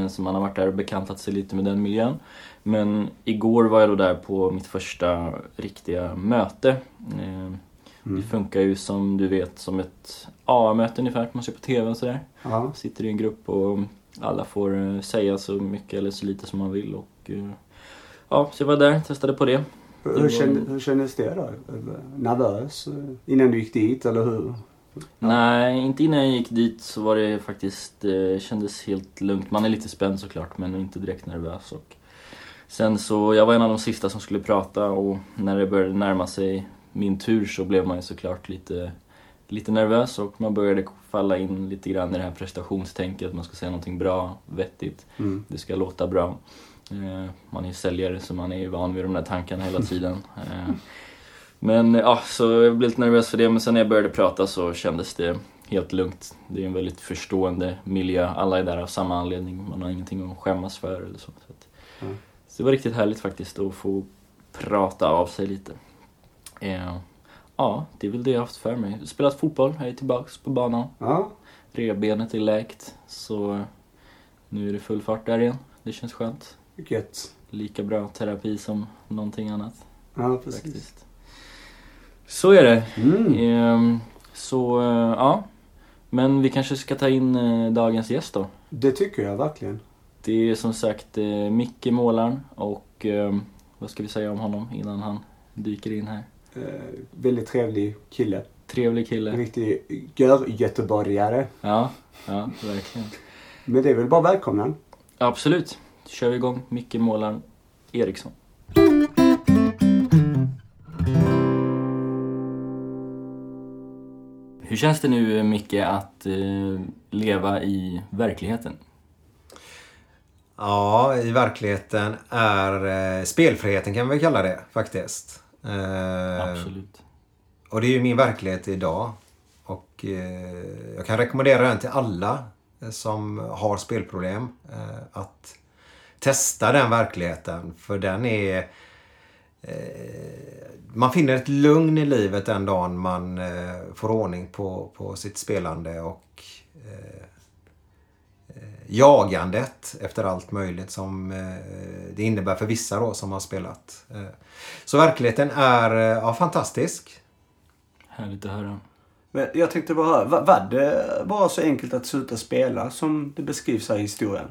Eh, så man har varit där och bekantat sig lite med den miljön. Men igår var jag då där på mitt första riktiga möte. Mm. Det funkar ju som du vet som ett AA-möte ungefär, man ser på TV och sådär. Ja. Sitter i en grupp och alla får eh, säga så mycket eller så lite som man vill. Och, eh, ja, så jag var där, testade på det. Hur, var- hur, kände, hur kändes det då? Nervös eh, innan du gick dit eller hur? Nej, inte innan jag gick dit så var det faktiskt, eh, kändes helt lugnt. Man är lite spänd såklart men inte direkt nervös. Och sen så, jag var en av de sista som skulle prata och när det började närma sig min tur så blev man ju såklart lite, lite nervös och man började falla in lite grann i det här prestationstänket. Man ska säga någonting bra, vettigt, Mm. det ska låta bra. Eh, Man är ju säljare så man är ju van vid de där tankarna hela tiden. Eh, Men ja, så jag blev lite nervös för det men sen när jag började prata så kändes det helt lugnt. Det är en väldigt förstående miljö, alla är där av samma anledning, man har ingenting att skämmas för eller så. Så, att, Mm. så det var riktigt härligt faktiskt att få prata av sig lite. Eh, Ja, det är väl det jag har haft för mig. Spelat fotboll, jag är tillbaks på banan. Ja, Revbenet är läkt, så nu är det full fart där igen. Det känns skönt. gött. Lika bra terapi som någonting annat Ja, precis. faktiskt. Så är det. Mm. Ehm, så, eh, ja. Men vi kanske ska ta in eh, dagens gäst då. Det tycker jag verkligen. Det är som sagt eh, Micke Målaren och ehm, vad ska vi säga om honom innan han dyker in här? Eh, väldigt trevlig kille. Trevlig En kille. riktig gör-göteborgare. Ja, ja, verkligen. Men det är väl bara välkommen. Absolut. Då kör vi igång. Micke Målaren Eriksson. Hur känns det nu Micke att eh, leva i verkligheten? Ja, i verkligheten är eh, spelfriheten kan vi kalla det faktiskt. Eh, Absolut. och det är ju min verklighet idag. Och eh, jag kan rekommendera den till alla eh, som har spelproblem. Eh, att testa den verkligheten. För den är... Man finner ett lugn i livet den dagen man får ordning på, på sitt spelande och jagandet efter allt möjligt som eh, det innebär för vissa då som har spelat. Eh, så verkligheten är eh, ja, fantastisk. Härligt att höra. Men Jag tänkte bara höra, var- var det bara så enkelt att sluta spela som det beskrivs här i historien?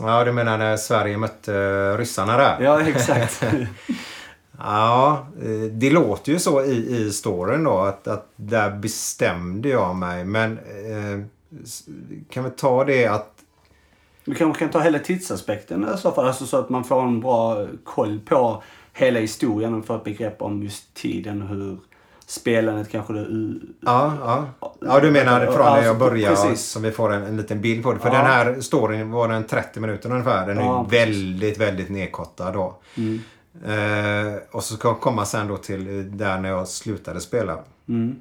Ja, du menar när Sverige mötte ryssarna där? Ja, exakt. Ja, det låter ju så i, i storyn då att, att där bestämde jag mig. Men eh, kan vi ta det att Du kanske kan ta hela tidsaspekten i så fall, alltså så att man får en bra koll på hela historien och får ett begrepp om just tiden och hur spelandet kanske det Ja, ja. ja du menar från när jag Alltså, började precis. så vi får en, en liten bild på det. För Ja. den här storyn var den 30 minuter ungefär. Den är Ja, väldigt, väldigt nedkortad då. Mm. Eh, och så ska jag komma sen då till där när jag slutade spela. Mm.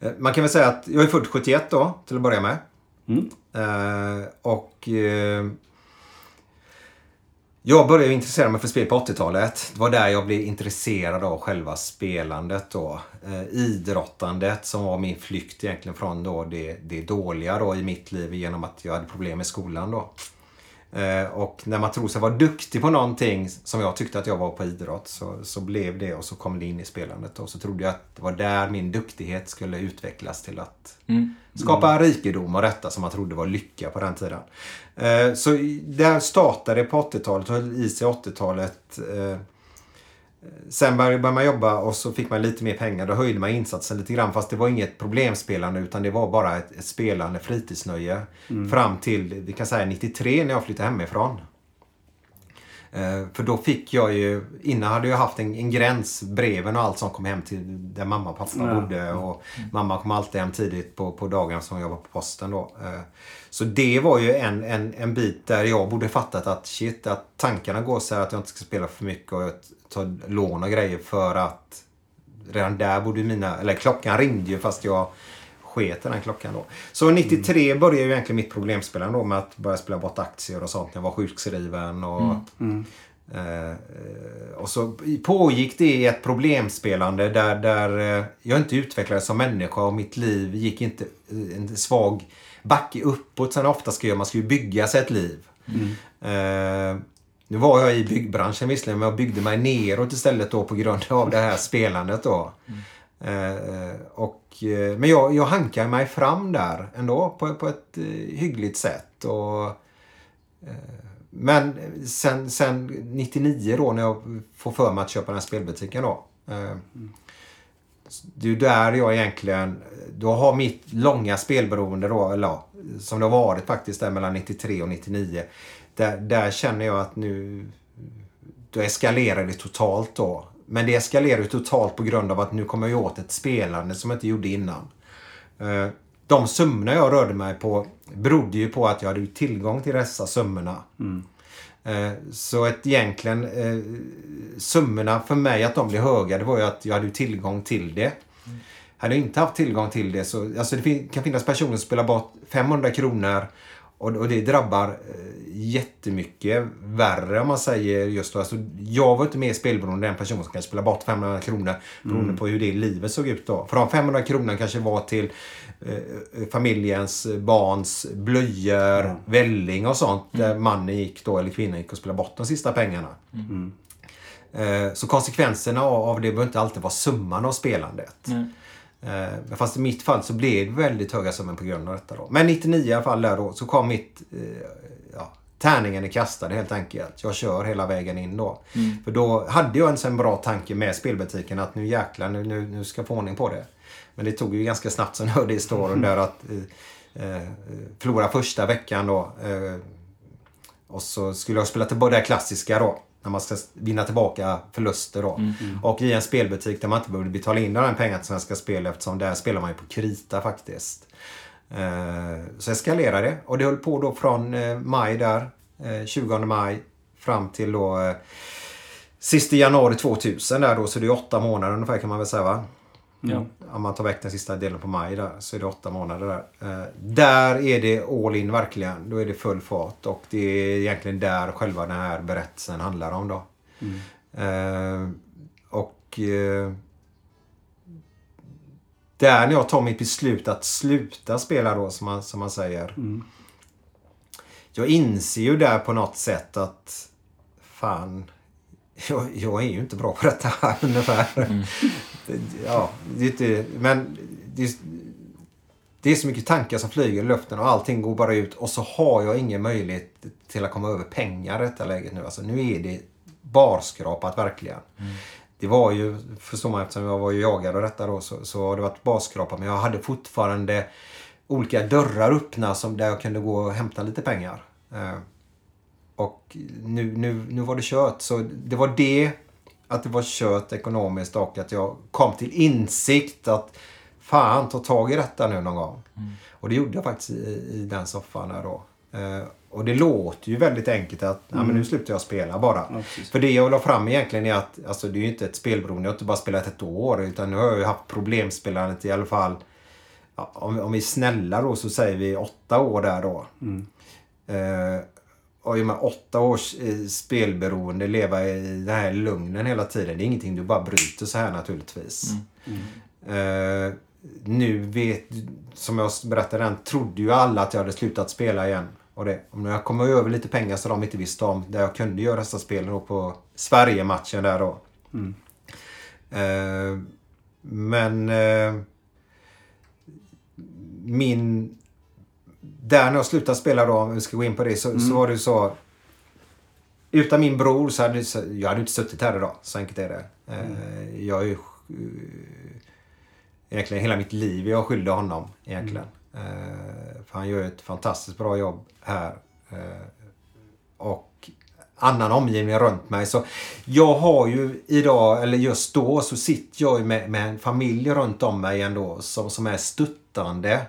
Eh, man kan väl säga att jag är född 71 då till att börja med. Mm. Eh, och uh, jag började intressera mig för spel på 80-talet. Det var där jag blev intresserad av själva spelandet då. Eh, idrottandet som var min flykt egentligen från då det, det dåliga då i mitt liv genom att jag hade problem med skolan då. Eh, och när man tror sig vara duktig på någonting som jag tyckte att jag var på idrott så, så blev det och så kom det in i spelandet. Och så trodde jag att det var där min duktighet skulle utvecklas till att Mm. skapa rikedom och detta som man trodde var lycka på den tiden. Eh, så där startade det på 80-talet och höll i sig 80-talet. Sen började man jobba och så fick man lite mer pengar. Då höjde man insatsen lite grann fast det var inget problemspelande utan det var bara ett, ett spelande fritidsnöje. Fram till, vi kan säga 93 när jag flyttade hemifrån. Eh, för då fick jag ju, innan hade jag haft en, en gräns, breven och allt som kom hem till där mamma och pappa Ja. bodde. Och mamma kom alltid hem tidigt på, på dagarna som jag var på posten då. Eh, Så det var ju en, en, en bit där jag borde fattat att shit, att tankarna går så här att jag inte ska spela för mycket och ta lån och grejer för att redan där borde mina, eller klockan ringde ju fast jag sket den klockan då. Så 93 började ju egentligen mitt problemspelande då med att börja spela bort aktier och sånt jag var sjukskriven och Eh, och så pågick det i ett problemspelande där, där eh, jag inte utvecklades som människa och mitt liv gick inte eh, en svag backe uppåt det ofta ska göra. Man ska ju bygga sig ett liv. Eh, nu var jag i byggbranschen visserligen men jag byggde mig neråt istället då på grund av det här spelandet då. Eh, eh och, eh, men jag, jag hankar mig fram där ändå på, på ett eh, hyggligt sätt. Och, eh, men sen, sen 99 då när jag får för mig att köpa den här spelbutiken då. eh, Det är ju där jag egentligen, då har mitt långa spelberoende då, eller ja, som det har varit faktiskt där mellan 93 och 99. Där, där känner jag att nu, då eskalerar det totalt då. Men det eskalerar ju totalt på grund av att nu kommer jag åt ett spelande som jag inte gjorde innan. Eh, De summorna jag rörde mig på berodde ju på att jag hade tillgång till dessa summorna. Eh, Så att egentligen eh, summorna för mig att de blev höga det var ju att jag hade tillgång till det. Hade jag inte haft tillgång till det så, alltså det kan finnas personer som spelar bort 500 kronor och, och det drabbar eh, jättemycket värre om man säger just då. Alltså, jag var inte med i spelberoende den person som kan spela bort 500 kronor beroende på hur det livet såg ut då. För de 500 kronorna kanske var till eh, familjens barns blöjor, välling och sånt. Där mannen gick då, eller kvinnan gick och spelade bort de sista pengarna. Eh, Så konsekvenserna av det behöver inte alltid vara summan av spelandet. Nej. Eh, men Fast i mitt fall så blev det väldigt höga summor på grund av detta. Då. Men 99 i alla fall där då så kom mitt... Eh, ja, tärningen är kastad helt enkelt. Jag kör hela vägen in då. För då hade jag en sån bra tanke med spelbutiken att nu jäklar, nu, nu, nu ska jag få ordning på det. Men det tog ju ganska snabbt som hörde i storyn där att eh, eh, förlora första veckan då. Eh, och så skulle jag spela tillbaka det klassiska då. När man ska vinna tillbaka förluster då. Och i en spelbutik där man inte behövde betala in den pengar till Svenska Spel eftersom där spelar man ju på krita faktiskt. Eh, så eskalerade det. Och det höll på då från eh, maj där. Eh, 20 maj fram till då eh, sista januari 2000 där då. Så det är åtta månader ungefär kan man väl säga va? Ja. Om man tar väck den sista delen på maj där så är det åtta månader där. Eh, där är det all in verkligen. Då är det full fart och det är egentligen där själva den här berättelsen handlar om då. Eh, och eh, där när jag tar mitt beslut att sluta spela då som man, som man säger. Jag inser ju där på något sätt att fan, jag, jag är ju inte bra på detta här ungefär. Det- Ja, det är inte, men det, det är så mycket tankar som flyger i luften och allting går bara ut och så har jag ingen möjlighet till att komma över pengar i detta läget nu. Alltså nu är det barskrapat verkligen. Det var ju, förstår man eftersom jag var ju jagad och detta då, så, så har det varit barskrapat. Men jag hade fortfarande olika dörrar öppna som, där jag kunde gå och hämta lite pengar. Och nu, nu, nu var det kört. Så det var det, att det var kört ekonomiskt och att jag kom till insikt att fan, ta tag i detta nu någon gång. Och det gjorde jag faktiskt i, i den soffan där då. Eh, och det låter ju väldigt enkelt att nej, men nu slutar jag spela bara. precis. För det jag vill ha fram egentligen är att alltså, det är ju inte ett spelberoende. Jag har inte bara spelat ett år. Utan nu har jag ju haft problemspelandet i alla fall. Ja, om, om vi är snälla då så säger vi åtta år där då. Eh, och i och med åtta års eh, spelberoende, leva i den här lugnen hela tiden. Det är ingenting du bara bryter så här naturligtvis. Eh, nu vet, som jag berättade den, trodde ju alla att jag hade slutat spela igen. Och det, om jag kom över lite pengar så de inte visste om, där jag kunde göra dessa spel då på Sverige-matchen där då. Eh, men eh, min... Där när jag slutade spela då, om vi ska gå in på det, så, så var det ju så. Utan min bror så hade så- jag hade inte suttit här idag. Så enkelt är det. Eh, jag är ju... eh, Egentligen hela mitt liv jag skyldig honom egentligen. Eh, för han gör ett fantastiskt bra jobb här. Eh, och annan omgivning runt mig. Så jag har ju idag, eller just då, så sitter jag med, med en familj runt om mig ändå som, som är stöttande.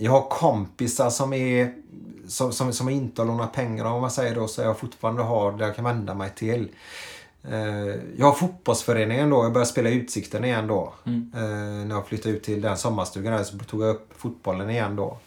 Jag har kompisar som är som, som, som inte har lånat pengar om man säger då, så jag fortfarande har där jag kan vända mig till. Eh, jag har fotbollsföreningen då. Jag började spela Utsikten igen då. Mm. Eh, när jag flyttade ut till den sommarstugan där så tog jag upp fotbollen igen då.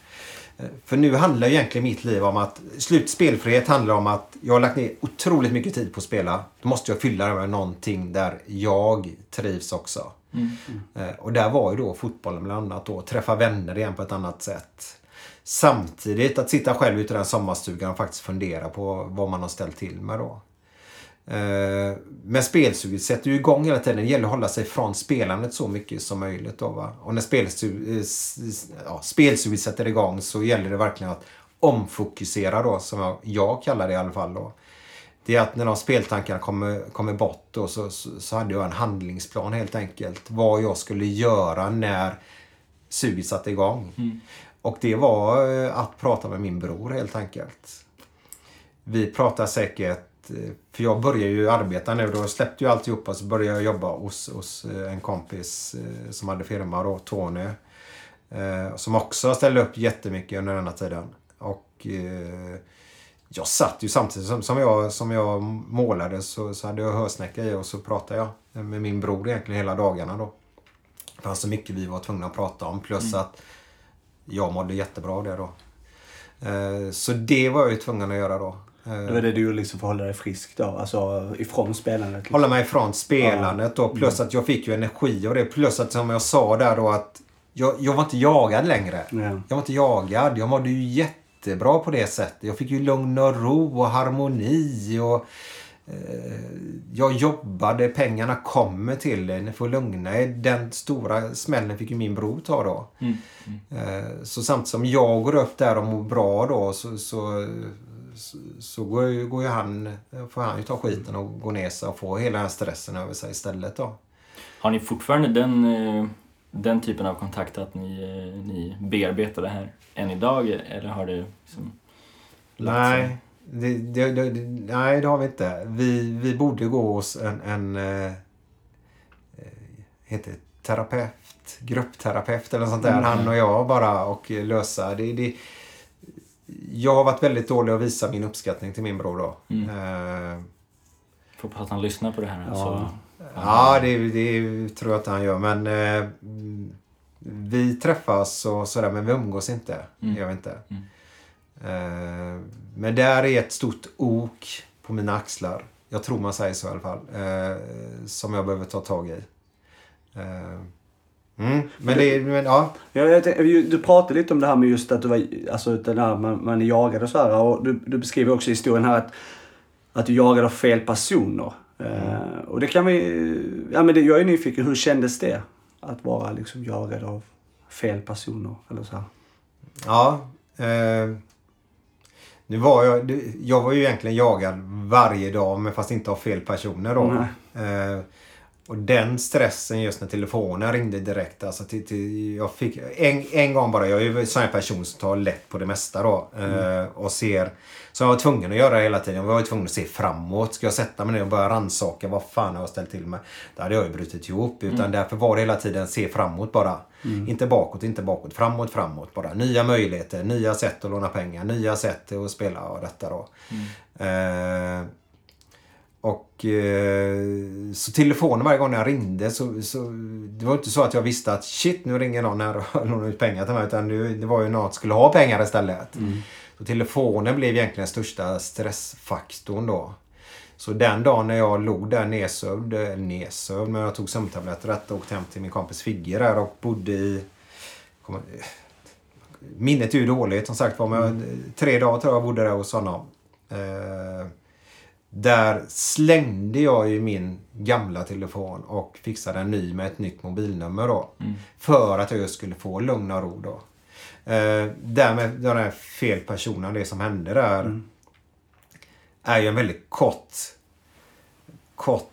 Eh, för nu handlar egentligen mitt liv om att slut spelfrihet handlar om att jag har lagt ner otroligt mycket tid på att spela. Då måste jag fylla det med någonting där jag trivs också. Mm. Mm. Och där var ju då fotbollen bland annat då. Träffa vänner igen på ett annat sätt. Samtidigt att sitta själv ute i den sommarstugan och faktiskt fundera på vad man har ställt till med då. Eh, men spelsuget sätter ju igång hela tiden. Det gäller att hålla sig från spelandet så mycket som möjligt. Då, va? Och när spelsuget, eh, ja, spelsuget sätter igång så gäller det verkligen att omfokusera då, som jag, kallar det i alla fall. Då. Det är att när de speltankarna kommer, kommer bort då, så, så, så, hade jag en handlingsplan helt enkelt. Vad jag skulle göra när suget satte igång. Mm. Och det var eh, att prata med min bror helt enkelt. Vi pratar säkert för jag börjar ju arbeta nu. Då släppte ju alltihopa så började jag jobba hos, hos eh, en kompis eh, som hade firma då, Tony. Som också ställde upp jättemycket under denna tiden. Och jag satt ju samtidigt som, som, jag, som jag målade så, så hade jag hörsnäcka i och så pratade jag med min bror egentligen hela dagarna då. Det fanns så mycket vi var tvungna att prata om plus mm. att jag mådde jättebra av det då. Så det var jag ju tvungen att göra då. Då är det du liksom får hålla dig frisk då? Alltså ifrån spelandet? Liksom. Hålla mig ifrån spelandet då. Plus mm. att jag fick ju energi och det. Plus att som jag sa där då att jag, jag var inte jagad längre. Ja. Jag var inte jagad. Jag mådde ju jättebra på det sättet. Jag fick ju lugn och ro och harmoni. och eh, Jag jobbade, pengarna kommer till dig. Ni får lugna er. Den stora smällen fick ju min bror ta då. Mm. Mm. Eh, så samtidigt som jag går upp där och mår bra då så, så så, går, ju, går ju han, får han ju ta skiten och gå ner sig och få hela den stressen över sig istället då. Har ni fortfarande den, eh, den typen av kontakt att ni, eh, ni bearbetar det här än idag eller har det liksom Nej. Det, det, det, nej, det har vi inte. Vi, vi borde gå hos en, en eh, heter terapeut, gruppterapeut eller sånt där. Mm. Han och jag bara och lösa. Det, det, jag har varit väldigt dålig att visa min uppskattning till min bror då. Mm. Uh, Får hoppas att han lyssnar på det här. Ja, så, ja det, det, tror jag att han gör. Men uh, vi träffas och sådär men vi umgås inte. Mm. vi inte. Mm. Uh, men där är ett stort ok på mina axlar. Jag tror man säger så i alla fall. som jag behöver ta tag i. Mm, men det, men, ja. ja du pratade lite om det här med just att du var, alltså den här, man, man är jagad och så här. Och du, du beskriver också i historien här att, att du jagade av fel personer. Mm. Uh, och det kan vi, ja men det, jag är nyfiken, hur kändes det? Att vara liksom jagad av fel personer eller så här. Ja. Eh, nu var jag, jag var ju egentligen jagad varje dag men fast inte av fel personer då. Mm. Eh, och den stressen just när telefonen ringde direkt. Alltså till, till, jag fick, en, en gång bara, jag är ju en sån här person som tar lätt på det mesta då. Mm. Eh, och ser, som jag var tvungen att göra hela tiden. Jag var tvungen att se framåt. Ska jag sätta mig ner och börja rannsaka vad fan har jag ställt till med? Då hade jag ju brutit ihop. Utan mm. därför var det hela tiden se framåt bara. Mm. Inte bakåt, inte bakåt. Framåt, framåt bara. Nya möjligheter, nya sätt att låna pengar, nya sätt att spela och detta då. Mm. Eh, och eh, så telefonen varje gång jag ringde så, så det var inte så att jag visste att shit nu ringer någon här och lånar ut pengar till mig. Utan det, det var ju någon som skulle ha pengar istället. Mm. Så telefonen blev egentligen den största stressfaktorn då. Så den dagen när jag låg där nedsövd, eller nedsövd, men jag tog sömntabletter och åkte hem till min kompis Figge där och bodde i... Kom, minnet är ju dåligt som sagt var, men mm. tre dagar tror jag bodde där hos honom. Eh, där slängde jag ju min gamla telefon och fixade en ny med ett nytt mobilnummer då. Mm. För att jag just skulle få lugn och ro då. Eh, därmed den här fel personen, det som hände där. Mm. Är ju en väldigt kort kort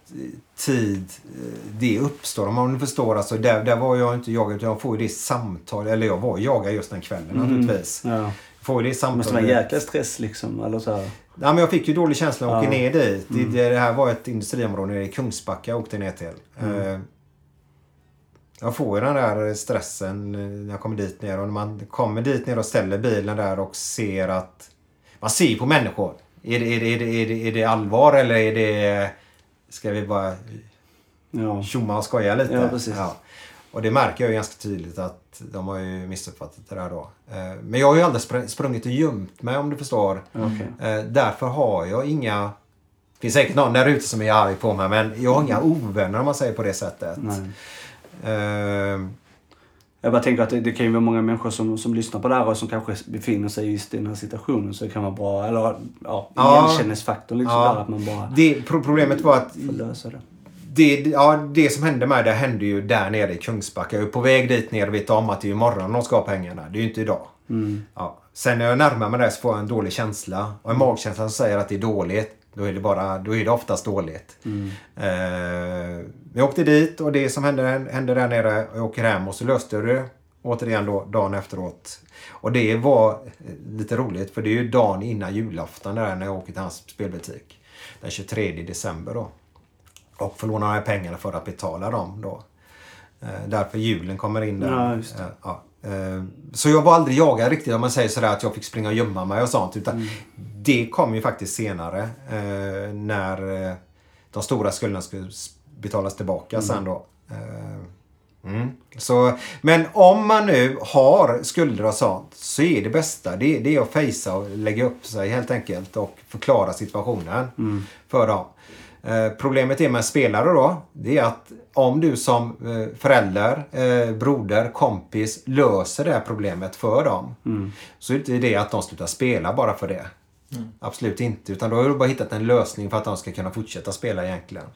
tid eh, det uppstår. Om du förstår, alltså där, där var jag inte jagad utan jag får ju det samtal, eller jag var jagad just den kvällen mm. naturligtvis. Ja får ju det Det måste vara en samtalet. jäkla stress liksom. Eller så här. Ja, men jag fick ju dålig känsla när jag åkte Ja. ner dit. Det, det här var ett industriområde nere i Kungsbacka jag åkte ner till. Eh, Jag får ju den där stressen när jag kommer dit ner. Och när man kommer dit ner och ställer bilen där och ser att... Man ser på människor. Är det, är det, är det, är det, är det allvar eller är det... Ska vi bara Ja. tjomma och skoja lite? Ja, precis. Och det märker jag ju ganska tydligt att de har ju missuppfattat det där då. Eh, Men jag har ju aldrig spr- sprungit och gömt mig om du förstår. Okej. Eh, Därför har jag inga... Det finns säkert någon där ute som är arg på mig men jag har inga ovänner om man säger på det sättet. Eh, Jag bara tänker att det, det kan ju vara många människor som, som lyssnar på det här och som kanske befinner sig just i den här situationen. Så det kan vara bra, eller ja, igenkänningsfaktorn liksom Ja. där att man bara det, pro- problemet var att får lösa det. Det, ja, det som hände mig det hände ju där nere i Kungsbacka. Jag är på väg dit ner och vet om att det är imorgon de ska ha pengarna. Det är ju inte idag. Mm. Ja. Sen när jag närmar mig det så får jag en dålig känsla. Och en magkänsla som säger att det är dåligt. Då är det, bara, då är det oftast dåligt. Mm. Eh, jag åkte dit och det som hände, hände där nere. Jag åker hem och så löste jag det återigen då dagen efteråt. Och det var lite roligt för det är ju dagen innan julafton där när jag åker till hans spelbutik. Den 23 december då. Och får låna de här pengarna för att betala dem då. Eh, därför julen kommer in där. Ja. Eh, ja. Eh, Så jag var aldrig jagad riktigt om man säger sådär att jag fick springa och gömma mig och sånt. Utan Mm. det kom ju faktiskt senare. När de stora skulderna skulle betalas tillbaka Mm. sen då. Mm. Så, men om man nu har skulder och sånt så är det bästa det, det är att fejsa och lägga upp sig helt enkelt och förklara situationen för dem. Eh, problemet är med spelare då, det är att om du som eh, förälder, eh, broder, kompis löser det här problemet för dem så är det inte det att de slutar spela bara för det. Absolut inte. Utan då har du bara hittat en lösning för att de ska kunna fortsätta spela egentligen.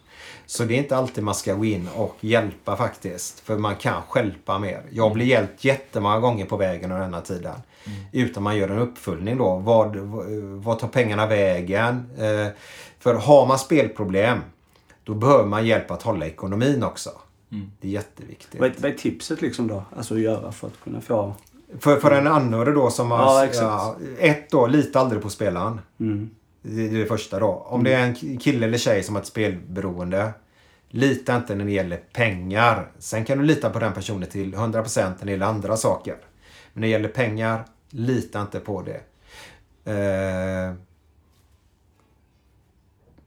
Så det är inte alltid man ska gå in och hjälpa faktiskt. För man kan stjälpa mer. Jag blir hjälpt jättemånga gånger på vägen under denna tiden. Utan man gör en uppföljning då. Vad, vad tar pengarna vägen? Eh, för har man spelproblem då behöver man hjälp att hålla ekonomin också. Det är jätteviktigt. Vad är, vad är tipset liksom då? Alltså att göra för att kunna få... För, för en anhörig då som har... Ja, ett då, lita aldrig på spelaren. Mm. Det är det första då. Om det är en kille eller tjej som har ett spelberoende. Lita inte när det gäller pengar. Sen kan du lita på den personen till 100% när det gäller andra saker. Men när det gäller pengar, lita inte på det. Eh,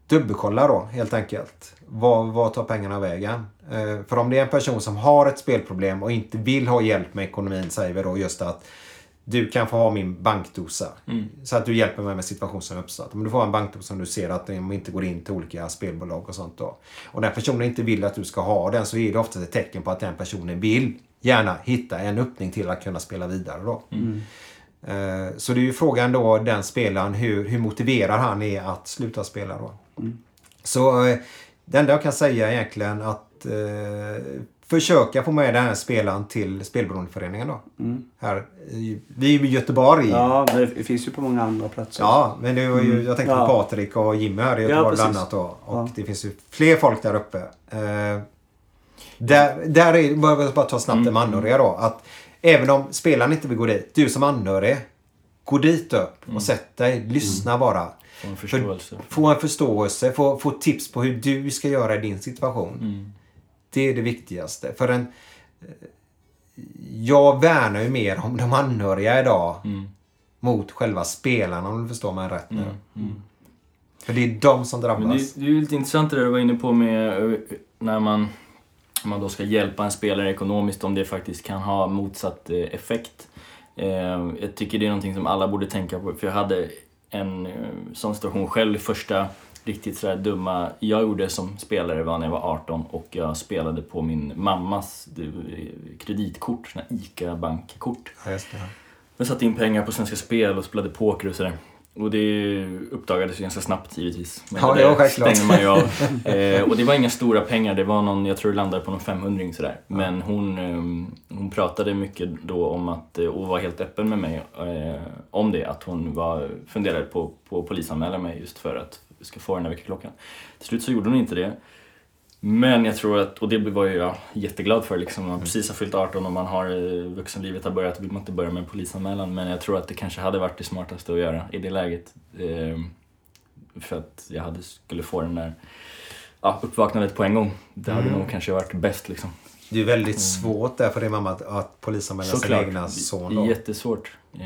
dubbelkolla då helt enkelt. Vad, vad tar pengarna vägen? Eh, för om det är en person som har ett spelproblem och inte vill ha hjälp med ekonomin säger vi då just att du kan få ha min bankdosa. Så att du hjälper mig med situationen som uppstått. Men du får ha en bankdosa som du ser att de inte går in till olika spelbolag och sånt då. Och när personen inte vill att du ska ha den så är det ofta ett tecken på att den personen vill gärna hitta en öppning till att kunna spela vidare då. Eh, Så det är ju frågan då, den spelaren, hur, hur motiverar han är att sluta spela då? Så eh, det enda jag kan säga egentligen att eh, försöka få med den här spelaren till Spelberoendeföreningen då. Här, i- vi är ju i Göteborg. Ja. Ja, det finns ju på många andra platser. men det var ju, jag tänkte Ja. på Patrik och Jimmy här i Ja, Göteborg precis. bland annat då. Och Ja. det finns ju fler folk där uppe. Eh, där, där är, bara, bara ta snabbt Mm. det med anhöriga då. Att även om spelaren inte vill gå dit, du som anhörig, gå dit upp och sätt dig. Lyssna Mm. bara. Få en förståelse. Få en förståelse, få, få tips på hur du ska göra i din situation. Mm. Det är det viktigaste. För en, jag värnar ju mer om de anhöriga idag Mm. mot själva spelarna om du förstår mig rätt nu. För det är de som drabbas. Men det, det är ju lite intressant det där du var inne på med eh, när man, när man då ska hjälpa en spelare ekonomiskt, om det faktiskt kan ha motsatt eh, effekt. Eh, Jag tycker det är någonting som alla borde tänka på, för jag hade en eh, sån situation själv. Första riktigt sådär dumma jag gjorde som spelare var när jag var 18 och jag spelade på min mammas kreditkort, såna ICA-bankkort. Ja. Jag satte in pengar på Svenska Spel och spelade poker och sådär. Och det uppdagades ju ganska snabbt givetvis. Men Ja, det det var självklart. stänger man ju av. Eh, och det var inga stora pengar, det var någon, jag tror det landade på någon 500 sådär. Men hon, eh, hon pratade mycket då om att, eh, och var helt öppen med mig eh, om det, att hon var, funderade på, att polisanmäla mig just för att ska få den där väckarklockan. Till slut så gjorde hon inte det. Men jag tror att, och det var ju jag jätteglad för liksom, man precis har fyllt 18 och man har eh, vuxenlivet har börjat, vill man inte börja med en polisanmälan. Men jag tror att det kanske hade varit det smartaste att göra i det läget. Eh, för att jag hade, skulle få den där ja, uppvaknandet på en gång. Det hade Mm. nog kanske varit bäst liksom. Det är väldigt svårt där för din mamma att, att polisanmäla sin egna son då. Jättesvårt. Eh,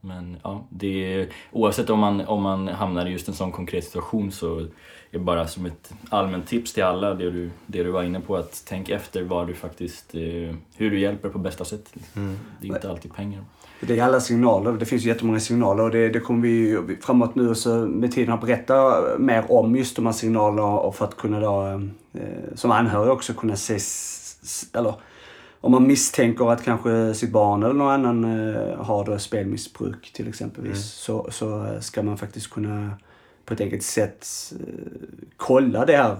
Men ja, det är, oavsett om man, om man hamnar i just en sån konkret situation så är bara som ett allmänt tips till alla, det du, det du var inne på, att tänk efter vad du faktiskt, eh, hur du hjälper på bästa sätt. Mm. Det är inte alltid pengar. Det är alla signaler. Det finns ju jättemånga signaler och det, det kommer vi framåt nu så med tiden att berätta mer om just de här signalerna och för att kunna då, eh, som anhörig också kunna se, eller om man misstänker att kanske sitt barn eller någon annan eh, har då spelmissbruk till exempelvis så, så eh, ska man faktiskt kunna på ett eget sätt eh, kolla det här.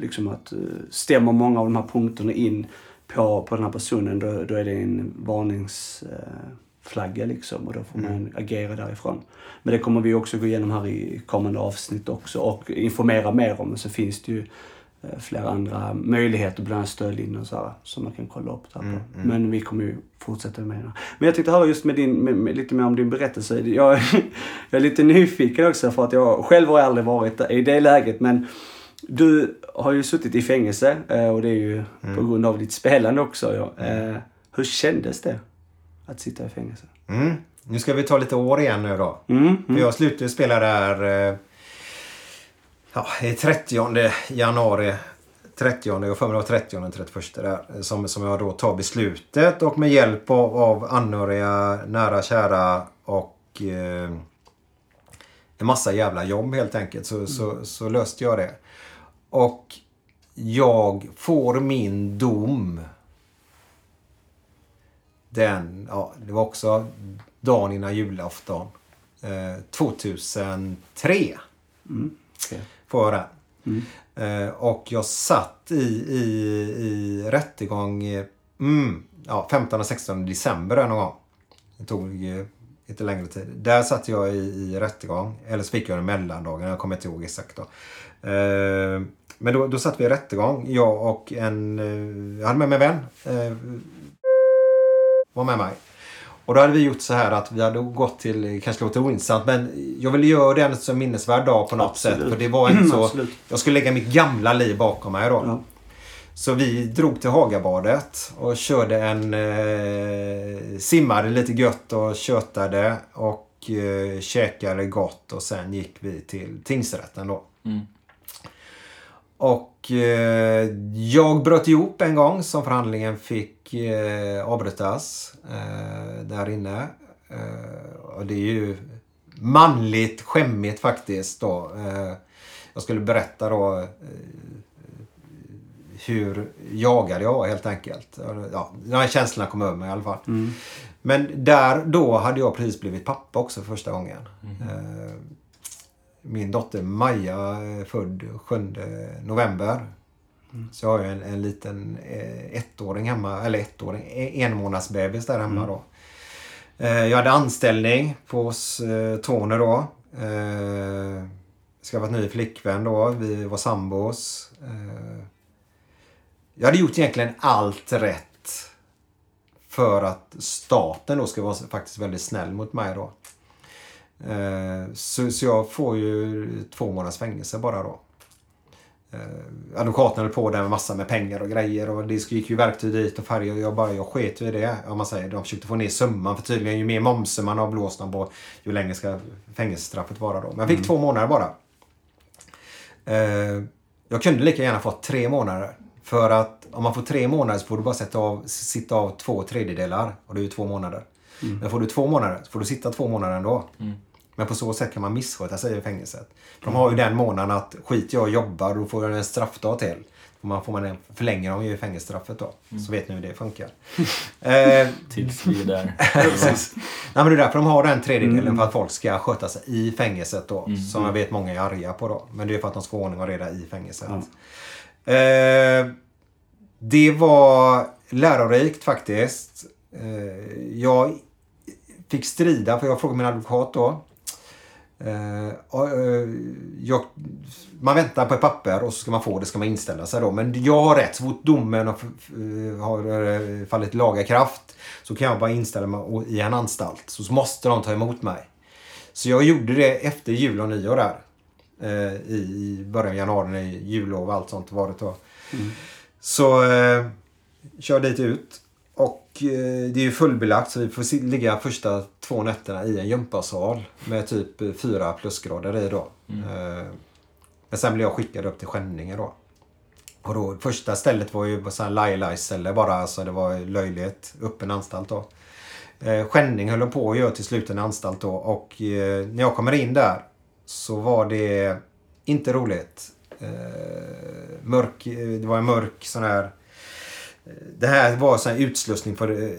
Liksom att eh, stämmer många av de här punkterna in på, på den här personen då, då är det en varningsflagga liksom och då får man agera därifrån. Men det kommer vi också gå igenom här i kommande avsnitt också och informera mer om. Så finns det ju eh, flera andra möjligheter, bland annat stödlinjer och så här, som man kan kolla upp där på. Men vi kommer ju fortsätta med det. Men jag tänkte höra just med din, med, med, lite mer om din berättelse. Jag, jag är lite nyfiken också för att jag själv har aldrig varit i det läget men du har ju suttit i fängelse eh, och det är ju på grund av ditt spelande också. Ja. Eh, Hur kändes det att sitta i fängelse? Mm. Nu ska vi ta lite år igen nu då. Mm, För jag slutade spela där eh, ja, i 30 januari. 30, jag för mig det var 30 och 31 där. Som, som jag då tar beslutet och med hjälp av, av anhöriga, nära kära och eh, en massa jävla jobb helt enkelt så, så, så löste jag det. Och jag får min dom. Den, ja, det var också dagen innan julafton. Eh, 2003 okej. får jag den. Eh, och jag satt i, i, i rättegång eh, mm, ja, 15 och 16 december någon gång. Det tog eh, lite längre tid. Där satt jag i, i rättegång. Eller så fick jag en mellandagen. Jag kommer inte ihåg exakt då. Eh, men då, då satt vi i rättegång. Jag och en... Eh, jag hade med mig en vän. Eh, var med mig. Och då hade vi gjort så här att vi hade gått till, kanske låter ointressant, men jag ville göra den som minnesvärd dag på något Absolut. sätt. För det var inte så... Jag skulle lägga mitt gamla liv bakom mig då. Ja. Så vi drog till Hagabadet och körde en... Eh, simmade lite gött och tjötade och eh, käkade gott och sen gick vi till tingsrätten då. Mm. Och eh, jag bröt ihop en gång som förhandlingen fick eh, avbrytas eh, där inne. Eh, och det är ju manligt skämmigt faktiskt då. Eh, jag skulle berätta då eh, hur jagad jag var helt enkelt. Ja, de här känslorna kom över mig i alla fall. Men där då hade jag precis blivit pappa också för första gången. Eh, min dotter Maja född 7 november. Så jag har ju en, en liten eh, ettåring hemma, eller ettåring, en månads bebis där hemma då. Eh, jag hade anställning på hos eh, Tony då. Skaffat ny flickvän då. Vi var sambos. Jag hade gjort egentligen allt rätt för att staten då ska vara faktiskt väldigt snäll mot mig då. Så, så jag får ju två månaders fängelse bara då. Eh, advokaten höll på där med massa med pengar och grejer och det gick ju verktyg dit och färger. Jag bara, jag sket ju i det. Om man säger. De försökte få ner summan för tydligen ju mer momsen man har blåst på ju längre ska fängelsestraffet vara då. Men jag fick två månader bara. Eh, jag kunde lika gärna fått tre månader. För att om man får tre månader så får du bara sätta av, sitta av två tredjedelar. Och det är ju två månader. Men får du två månader så får du sitta två månader ändå. Men på så sätt kan man missköta sig i fängelset. De har ju den månaden att skit jag jobbar då får jag en straffdag till. Man, får man en, förlänger de ju fängelsestraffet då. Så vet ni hur det funkar. eh, Tills vi är där. Nej, men det är därför de har den tredjedelen för att folk ska sköta sig i fängelset då. Som jag vet många är arga på då. Men det är för att de ska ha ordning och reda i fängelset. Eh, det var lärorikt faktiskt. Eh, jag fick strida för jag frågade min advokat då. Eh, eh, jag, man väntar på ett papper och så ska man få det, ska man inställa sig då. Men jag har rätt. Så fort domen har, f- har eh, fallit laga kraft så kan jag bara inställa mig i en anstalt. Så måste de ta emot mig. Så jag gjorde det efter jul och nyår där. Eh, I början av januari när jullov och allt sånt varit då. Så eh, kör dit ut. Och eh, det är ju fullbelagt så vi får ligga första två nätterna i en gympasal med typ eh, fyra plusgrader i då. Eh, men sen blev jag skickad upp till Skänninge då. Och då första stället var ju så här laj-laj-ställe bara. Alltså det var löjligt. Öppen anstalt då. Eh, Skänning höll på att göra till slut en anstalt då. Och eh, när jag kommer in där så var det inte roligt. Eh, mörk, det var en mörk sån här det här var här utslussning för eh,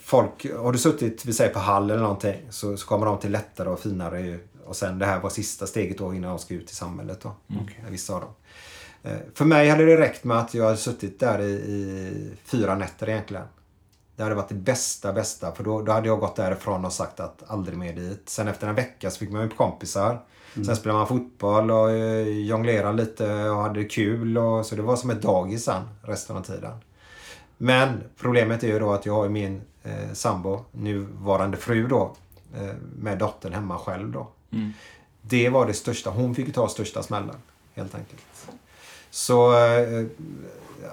folk. Har du suttit vi säger, på Hall eller någonting så, så kommer de till lättare och finare. Och sen det här var sista steget då innan de ska ut i samhället. Då, Vissa av dem. Eh, För mig hade det räckt med att jag hade suttit där i, i fyra nätter egentligen. Det hade varit det bästa, bästa. För då, då hade jag gått därifrån och sagt att aldrig mer dit. Sen efter en vecka så fick man ju kompisar. Sen spelade man fotboll och eh, jonglerade lite och hade kul. Och, så det var som ett dagis sen resten av tiden. Men problemet är ju då att jag har min eh, sambo, nuvarande fru då, eh, med dottern hemma själv då. Det var det största. Hon fick ju ta största smällen, helt enkelt. Så, eh,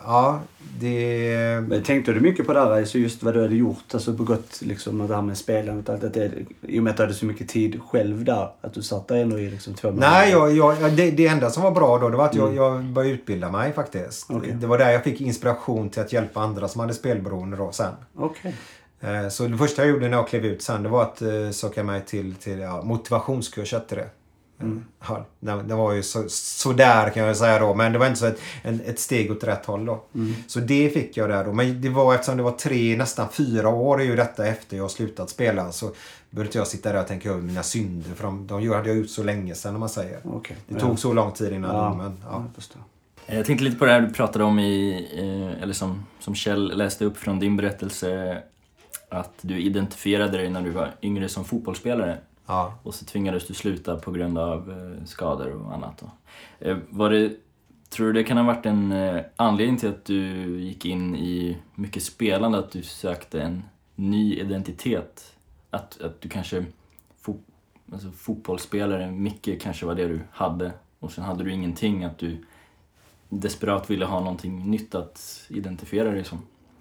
ja, det... Men tänkte du mycket på det här, alltså just vad du hade gjort, alltså begått liksom det här med spelandet och allt det där, I och med att du hade så mycket tid själv där, att du satt där ändå i liksom två månader. Nej, jag, jag, det, det enda som var bra då det var att jag, jag började utbilda mig faktiskt. Okej. Det var där jag fick inspiration till att hjälpa andra som hade spelberoende då sen. Okej. Eh, Så det första jag gjorde när jag klev ut sen det var att eh, söka mig till, till ja, motivationskurs hette det. Mm. Ja, det, det var ju så, sådär kan jag säga då. Men det var inte så ett, en, ett steg åt rätt håll då. Så det fick jag där då. Men det var eftersom det var tre, nästan fyra år är ju detta efter jag slutat spela. Så behövde inte jag sitta där och tänka över mina synder. För de, de hade jag gjort så länge sedan om man säger. Okej. Det Ja. tog så lång tid innan Ja, domen. Ja. ja, jag. Jag tänkte lite på det här du pratade om i, eller som, som Kjell läste upp från din berättelse, att du identifierade dig när du var yngre som fotbollsspelare Ja. och så tvingades du sluta på grund av eh, skador och annat. Eh, Var det, tror du det kan ha varit en eh, anledning till att du gick in i mycket spelande, att du sökte en ny identitet? Att, att du kanske, fo, alltså fotbollsspelare, mycket kanske var det du hade och sen hade du ingenting, att du desperat ville ha någonting nytt att identifiera dig som.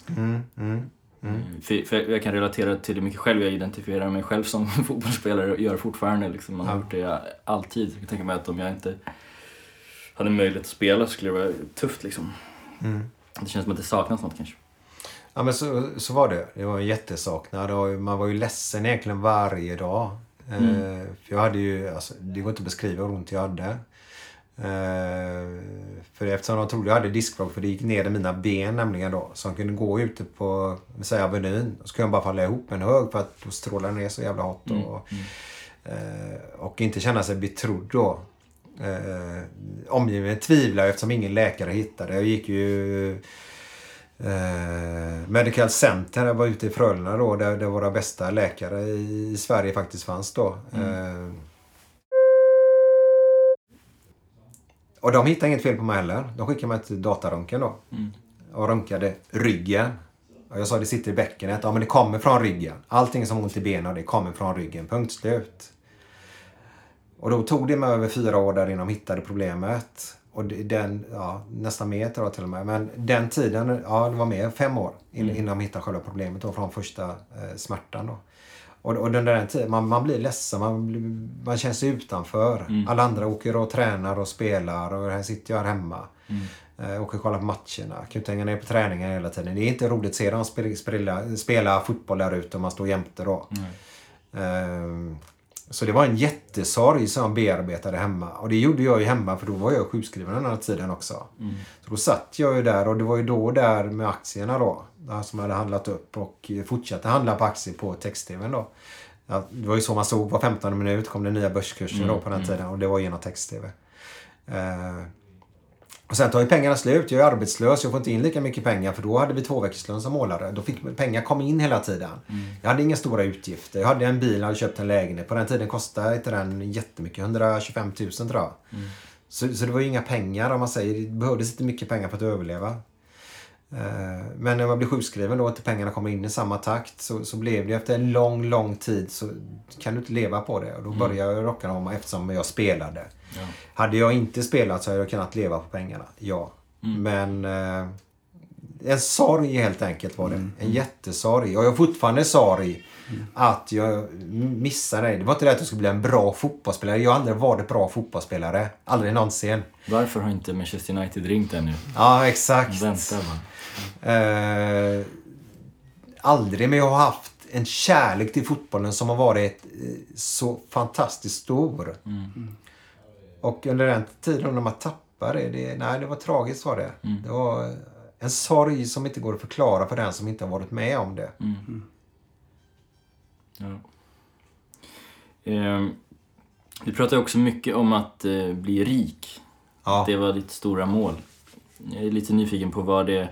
Mm, mm. Mm. För, för jag kan relatera till det mycket själv. Jag identifierar mig själv som fotbollsspelare och gör fortfarande. Liksom. Man har gjort det alltid. Jag kan tänka mig att om jag inte hade möjlighet att spela så skulle det vara tufft. Liksom. Mm. Det känns som att det saknas något kanske. Ja men så, så var det. Det var en jättesaknad och man var ju ledsen egentligen varje dag. Eh, för jag hade ju, alltså, det går inte att beskriva hur ont jag hade. Eh, för eftersom de trodde jag hade diskbråck, för det gick ner i mina ben nämligen då. Så de kunde gå ute på, säger Avenyn, och så kunde jag bara falla ihop en hög för att då strålade ner så jävla hårt. Och, eh, och inte känna sig betrodd då. Eh, omgivningen tvivlar eftersom ingen läkare hittade. Jag gick ju eh, Medical Center, jag var ute i Frölunda då, där, där våra bästa läkare i, Sverige faktiskt fanns då. Eh, och de hittade inget fel på mig heller. De skickade mig till dataröntgen då. Och röntgade ryggen. Och jag sa det sitter i bäckenet. Ja men det kommer från ryggen. Allting som ont i benen det kommer från ryggen. Punkt slut. Och då tog det mig över fyra år där innan de hittade problemet. Och den, ja, nästan mer jag till och med. Men den tiden, ja det var mer, fem år in, innan de hittade själva problemet då, från första eh, smärtan då. Och, och den där tiden, man, man blir ledsen, man, blir, man känner sig utanför. Alla andra åker och tränar och spelar och här sitter jag här hemma. Eh, åker och kollar på matcherna. Kan inte hänga ner på träningen hela tiden. Det är inte roligt att se dem spela, spela, spela fotboll där ute och man står jämte då. Ehm, så det var en jättesorg som jag bearbetade hemma. Och det gjorde jag ju hemma för då var jag sjukskriven den här tiden också. Så då satt jag ju där och det var ju då där med aktierna då. Som jag hade handlat upp och fortsatte handla på aktier på text-tv då. Det var ju så man såg var 15 minut kom det nya börskurser då på den tiden och det var genom text-tv. Och sen tar ju pengarna slut. Jag är arbetslös. Jag får inte in lika mycket pengar för då hade vi två veckorslön som målare. Då fick pengar komma in hela tiden. Jag hade inga stora utgifter. Jag hade en bil och hade köpt en lägenhet. På den tiden kostade inte den jättemycket. 125 000 tror jag. Så, så det var ju inga pengar om man säger. Det behövdes inte mycket pengar för att överleva. Eh, Men när man blir sjukskriven då, att pengarna kommer in i samma takt, så, så blev det efter en lång, lång tid så kan du inte leva på det. Och då började jag rocka om eftersom jag spelade. Hade jag inte spelat så hade jag kunnat leva på pengarna, ja. Men eh, en sorg helt enkelt var det. En jättesorg. Och jag har fortfarande sorg att jag missade det. Det var inte det att jag skulle bli en bra fotbollsspelare. Jag har aldrig varit bra fotbollsspelare. Aldrig någonsin. Varför har inte Manchester United ringt ännu? Ja, exakt. Vänta bara. Eh, aldrig, men jag har haft en kärlek till fotbollen som har varit eh, så fantastiskt stor. Och under den tiden när man tappar det, det, nej det var tragiskt var det. Det var en sorg som inte går att förklara för den som inte har varit med om det. Ja. Ehm, du pratar också mycket om att eh, bli rik. Ja. Det var ditt stora mål. Jag är lite nyfiken på vad, det,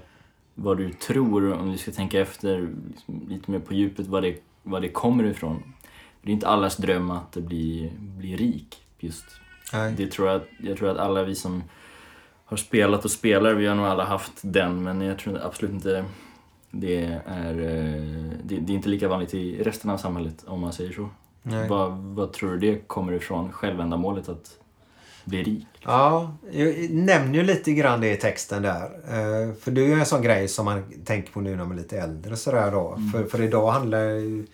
vad du tror, om du ska tänka efter liksom, lite mer på djupet, vad det, vad det kommer ifrån. Det är inte allas dröm att bli, bli rik. Just. Nej. Det tror jag, jag tror att alla vi som har spelat och spelar, vi har nog alla haft den, men jag tror absolut inte det är, eh, det, det är inte lika vanligt i resten av samhället, om man säger så. Nej. Vad, vad tror du det kommer ifrån, självändamålet att bli rik? Ja, jag nämner ju lite grann det i texten där. Eh, För det är ju en sån grej som man tänker på nu när man är lite äldre. Sådär då. För, för idag handlar ju-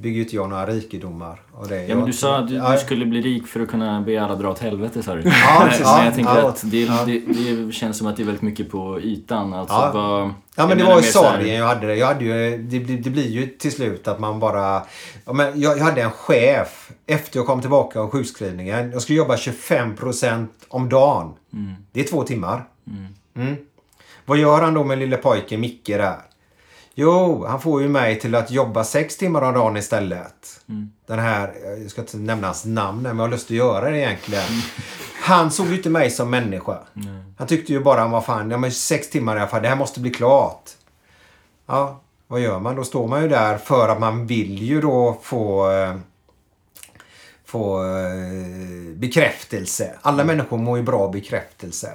bygger inte jag några rikedomar. Och det Ja, men du sa att du, du skulle bli rik för att kunna be alla dra åt helvete, sa du. Ja, men, jag tänker Ja, att det, ja. det, det känns som att det är väldigt mycket på ytan. Alltså, Ja. vad, Ja men det var ju här- sorgen jag hade. Det. Jag hade ju, det, det blir ju till slut att man bara... Men jag, jag hade en chef efter jag kom tillbaka av sjukskrivningen. Jag skulle jobba 25% om dagen. Det är två timmar. Mm. Vad gör han då med lille pojken Micke där? Jo, han får ju mig till att jobba sex timmar om dagen istället. Den här, jag ska inte nämna hans namn men jag har lust att göra det egentligen. Han såg ju inte mig som människa. Han tyckte ju bara, vad fan, ja men sex timmar i alla fall, det här måste bli klart. Ja, vad gör man? Då står man ju där för att man vill ju då få eh, få eh, bekräftelse. Alla människor mår ju bra av bekräftelse.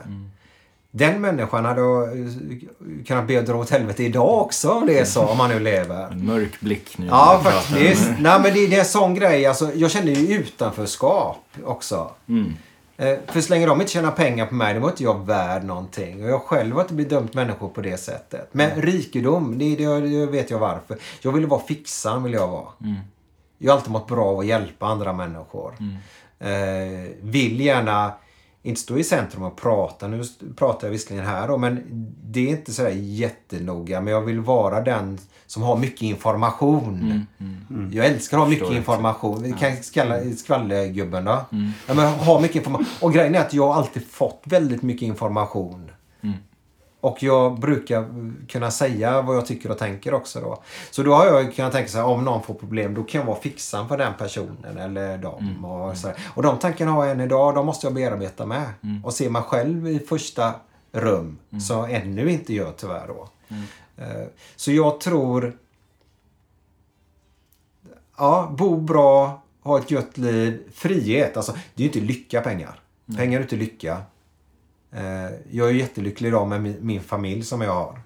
Den människan hade eh, kunnat be att dra åt helvete idag också om det är så, om man nu lever. Mörk blick nu. Ja, faktiskt. Nej, men det, det är en sån grej. Alltså, jag kände ju utanförskap också. Mm. Eh, För så länge de inte tjänar pengar på mig, då var inte jag värd någonting. Och jag själv har inte bedömt människor på det sättet. Men rikedom, det, det, det vet jag varför. Jag ville vara fixaren, vill jag vara. Jag har alltid mått bra av att hjälpa andra människor. Eh, vill gärna inte stå i centrum och prata. Nu pratar jag visserligen här då, men det är inte sådär jättenoga. Men jag vill vara den som har mycket information. Jag älskar att ha mycket information. Vi kan kalla skvallergubben då. Ja, men ha mycket information. Och grejen är att jag har alltid fått väldigt mycket information. Och jag brukar kunna säga vad jag tycker och tänker också då. Så då har jag kunnat tänka så här, om någon får problem, då kan jag vara fixan för den personen eller dem. Och, så här. och de tankarna har jag än idag, de måste jag bearbeta med. Och se mig själv i första rum, som jag ännu inte gör tyvärr då. Eh, Så jag tror... Ja, bo bra, ha ett gött liv, frihet. Alltså, det är ju inte lycka pengar. Pengar är inte lycka. Eh, Jag är jättelycklig idag med min, familj som jag har.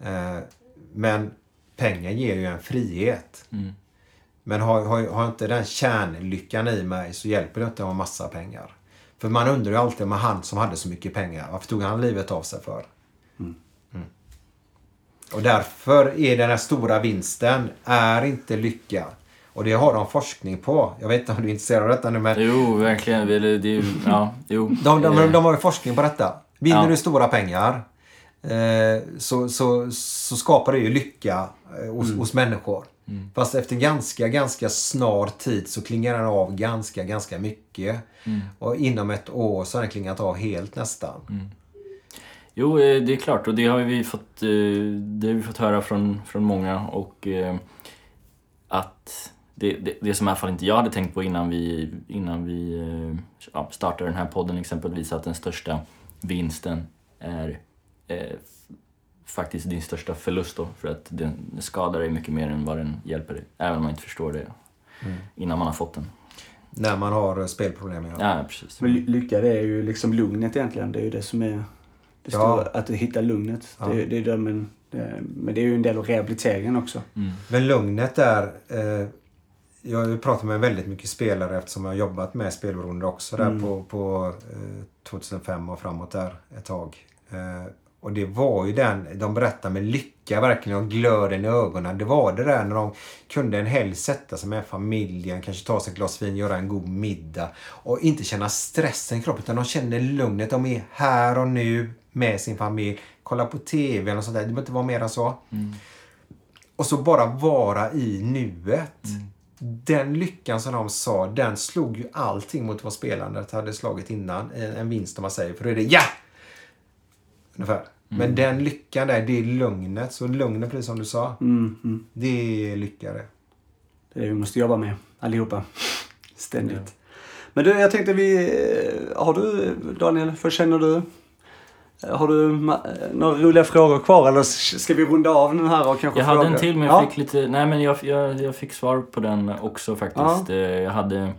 Eh, Men pengar ger ju en frihet. Men har, har, har jag inte den kärnlyckan i mig så hjälper det inte att ha massa pengar. För man undrar ju alltid med han som hade så mycket pengar, varför tog han livet av sig för? Mm. Och därför är den här stora vinsten, är inte lycka. Och det har de forskning på. Jag vet inte om du är intresserad av detta nu men Jo, verkligen. Det, det, är ju- ja, jo. de, de, Eh, de har ju forskning på detta. Vinner Ja. du stora pengar eh, så, så, så skapar det ju lycka eh, hos, hos människor. Fast efter ganska, ganska snar tid så klingar den av ganska, ganska mycket. Och inom ett år så har den klingat av helt nästan. Jo, eh, det är klart och det har vi fått, eh, det har vi fått höra från, från många och att det, det, det som i alla fall inte jag hade tänkt på innan vi, innan vi eh, ja, startade den här podden exempelvis att den största vinsten är eh, faktiskt din största förlust då. För att den skadar dig mycket mer än vad den hjälper dig. Även om man inte förstår det innan man har fått den. När man har eh, spelproblem. Ja. Ja, precis. Men ly- lycka det är ju liksom lugnet egentligen. Det är ju det som är det Ja. stora, att hitta lugnet. Ja. Det, det är det, men, det, men det är ju en del av rehabiliteringen också. Mm. Men lugnet där. Eh, jag pratar med väldigt mycket spelare eftersom jag har jobbat med spelberoende också där Mm. på, på eh, 2005 och framåt där ett tag. Eh, och det var ju den, de berättar med lycka verkligen och glöden i ögonen. Det var det där när de kunde en helg sätta sig med familjen, kanske ta sig ett glas vin, göra en god middag och inte känna stressen i kroppen utan de kände lugnet. De är här och nu med sin familj, kolla på TV eller sånt där. Det behöver inte vara mer än så. Och så bara vara i nuet. Den lyckan som de sa, den slog ju allting mot vad spelandet hade slagit innan. En, vinst om man säger. För då är det ja! Ungefär. Men den lyckan där, det är lugnet. Så lugnet, precis som du sa, Mm, mm. det är lycka det. Det är det vi måste jobba med allihopa. Ständigt. Men du, jag tänkte vi... eh, Har du, Daniel, vad känner du? Eh, Har du ma- några roliga frågor kvar eller ska vi runda av den här och kanske Jag hade fråga? en till men ja. jag fick lite, nej men jag, jag, jag fick svar på den också faktiskt. Eh, Jag hade,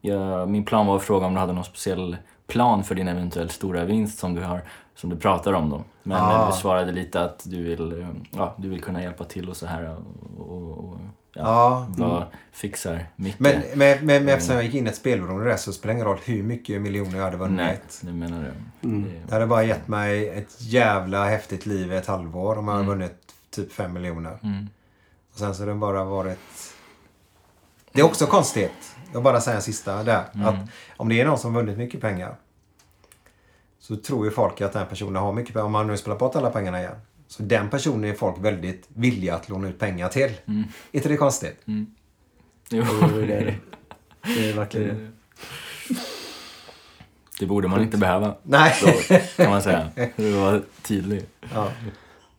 jag, min plan var att fråga om du hade någon speciell plan för din eventuellt stora vinst som du har, som du pratar om då. Men Ah. eh, du svarade lite att du vill, eh, ja, du vill kunna hjälpa till och så här och, och, och ja, Ja. vad fixar Micke? Men, men, men, men eftersom jag gick in i ett spelberoende där så spelar det ingen roll hur mycket miljoner jag hade vunnit. Nej, det menar du. Mm. Det, hade bara gett mig ett jävla häftigt liv i ett halvår om jag hade Mm. vunnit typ fem miljoner. mm. Och sen så har det bara varit... Det är också konstigt. Jag bara säger en sista där. Mm. Att om det är någon som vunnit mycket pengar. Så tror ju folk att den personen har mycket pengar. Om man nu spelar bort alla pengarna igen. Så den personen är folk väldigt villiga att låna ut pengar till. Mm. Är inte det konstigt? Jo. Jo, det är det. Det är verkligen det. Det borde man inte behöva, Nej. så kan man säga. Det var tydligt. Ja.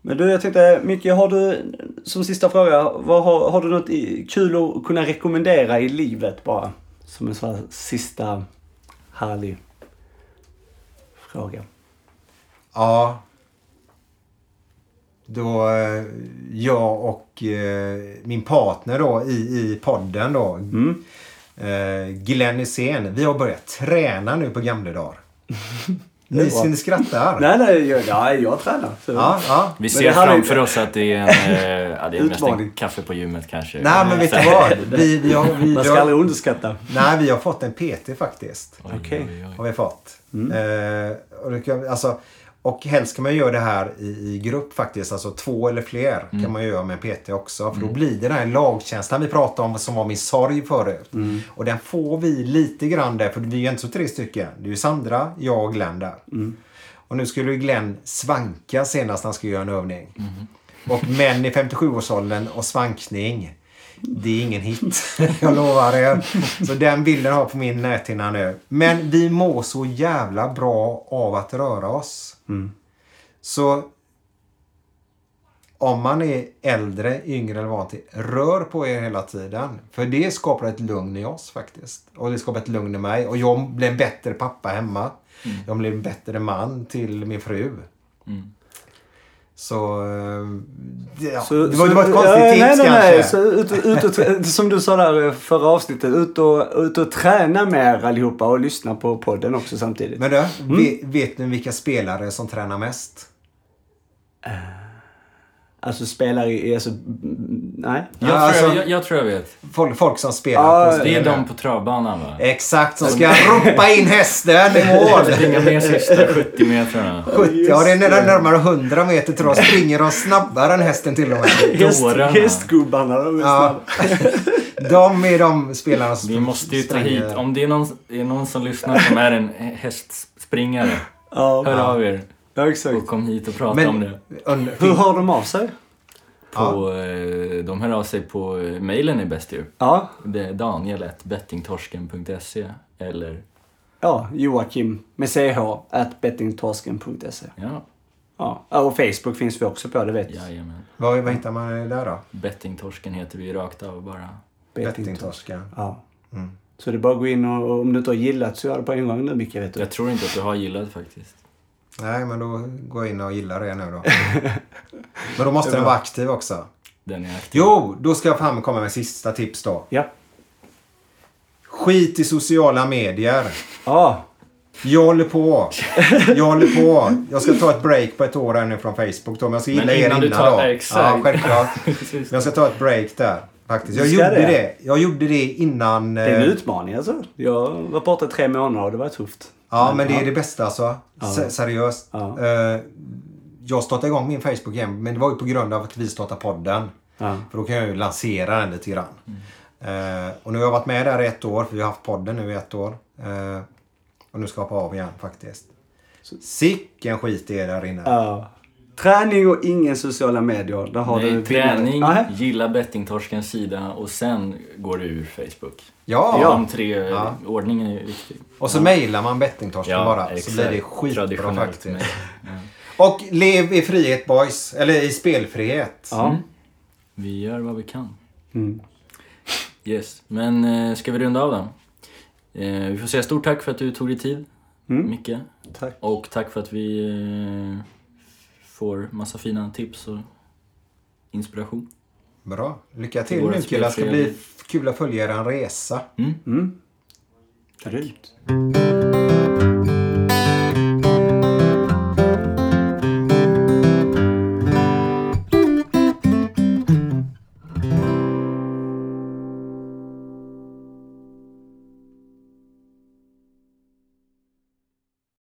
Men du, jag tänkte, Micke, har du som sista fråga, vad har, har du något kul att kunna rekommendera i livet bara? Som en sån här sista härlig fråga. ja. Då eh, jag och eh, min partner då i, i podden då. Mm. Eh, Glenn Hysén. Vi har börjat träna nu på gamla dagar. Ni, ni skrattar. Nej, nej, jag, ja, jag tränar. Så. Ja, ja. Vi ser är- framför oss att det är en, eh, ja, det är mest en kaffe på gymmet kanske. Nej men vet du vad? Vi, vi, har, vi, Man vi ska aldrig har, underskatta. nej, vi har fått en PT faktiskt. Okej. oj. Har vi fått. Mm. Eh, och, det kan, alltså, och helst kan man göra det här i, i grupp faktiskt. Alltså två eller fler Mm. kan man göra med PT också. För då blir det den här lagkänslan vi pratade om som var min sorg förut. Mm. Och den får vi lite grann där. För vi är ju inte så tre stycken. Det är ju Sandra, jag och Glenn där. Mm. Och nu skulle Glenn svanka senast han skulle göra en övning. Mm. Och män i 57-årsåldern och svankning. Det är ingen hit. Jag lovar er. Så den bilden har jag på min näthinna nu. Men vi mår så jävla bra av att röra oss. Mm. Så om man är äldre, yngre eller van till, rör på er hela tiden. För det skapar ett lugn i oss faktiskt. Och det skapar ett lugn i mig. Och jag blir en bättre pappa hemma. Jag blir en bättre man till min fru. Mm. Så, eh, det- ja, Så- det, var, det var ett konstigt ja, tips nej, nej, kanske. Nej, så ut, ut trä- som du sa där förra avsnittet, ut och, ut och träna med er allihopa och lyssna på podden också samtidigt. Men du, Mm. vet, vet ni vilka spelare som tränar mest? Alltså spelare i, alltså, nej. Jag, Ja, tror alltså- jag, jag, tror jag vet. Folk, folk som spelar Ja, på Det är de på travbanan va? Exakt, som ska ropa in hästen i mål. Springa ner sista 70 metrarna. 70, ja, det är nära närmare 100 meter tror jag. Springer de snabbare än hästen till och med. Häst, hästgubbarna, de är Ja. De är de spelarna som Vi måste ju ta hit, om det är någon, är någon som lyssnar som är en hästspringare, Ja, hör av er ja, exakt. och kom hit och prata om det. Hur hör de av sig? På, eh, de hör av sig på, eh, mailen är bäst ju. Ja, Det är daniel.bettingtorsken.se eller, ja Joakim med ch at bettingtorsken.se. ja, Ja, Ja, och Facebook finns vi också på, det vet jajamän. vad, vad hittar man där då? Bettingtorsken heter vi rakt av bara. Bettingtorsken. Ja. Mm. Så det är bara att gå in och och om du inte har gillat så gör det på en gång nu Micke, vet du. Jag tror inte att du har gillat faktiskt. Nej, men då går jag in och gillar det nu då. men då måste den vara aktiv också. Den är aktiv. Jo, då ska jag fram komma med sista tips då. Ja. Skit i sociala medier. Ja. Jag håller på. Jag håller på. Jag ska ta ett break på ett år här nu från Facebook då. Men jag ska gilla Men er innan du innan tar- då. exakt. Ja, självklart. Men jag ska ta ett break där. Faktiskt. Jag gjorde det? det. Jag gjorde det innan... Det är en eh, utmaning alltså. Jag var borta i tre månader och det var tufft. Ja, men det är det bästa alltså. Ja. Seriöst. Ja. Eh, Jag startade igång min Facebook igen, men det var ju på grund av att vi startade podden. Ja. För då kan jag ju lansera den lite grann. Eh, och nu har jag varit med där i ett år, för vi har haft podden nu i ett år. Och nu ska jag hoppa av igen faktiskt. Sicken skit det är där inne. Ja. Träning och ingen sociala medier. Där har Nej, du träning, Nej. gilla bettingtorskens sida och sen går du ur Facebook. Ja! De tre, Ja. ordningen är viktig. Och så mejlar man bettingtorsken Ja, bara. Så exakt. blir det skitbra Traditionellt faktiskt. med- Och lev i frihet boys. Eller i spelfrihet. Ja. Vi gör vad vi kan. Mm. Yes, men eh, ska vi runda av då? Eh, vi får säga stort tack för att du tog dig tid, Mm. Micke. Tack. Och tack för att vi eh, får massa fina tips och inspiration. Bra. Lycka till nu killar. Det ska bli kul att följa er resa. Mm. Grymt.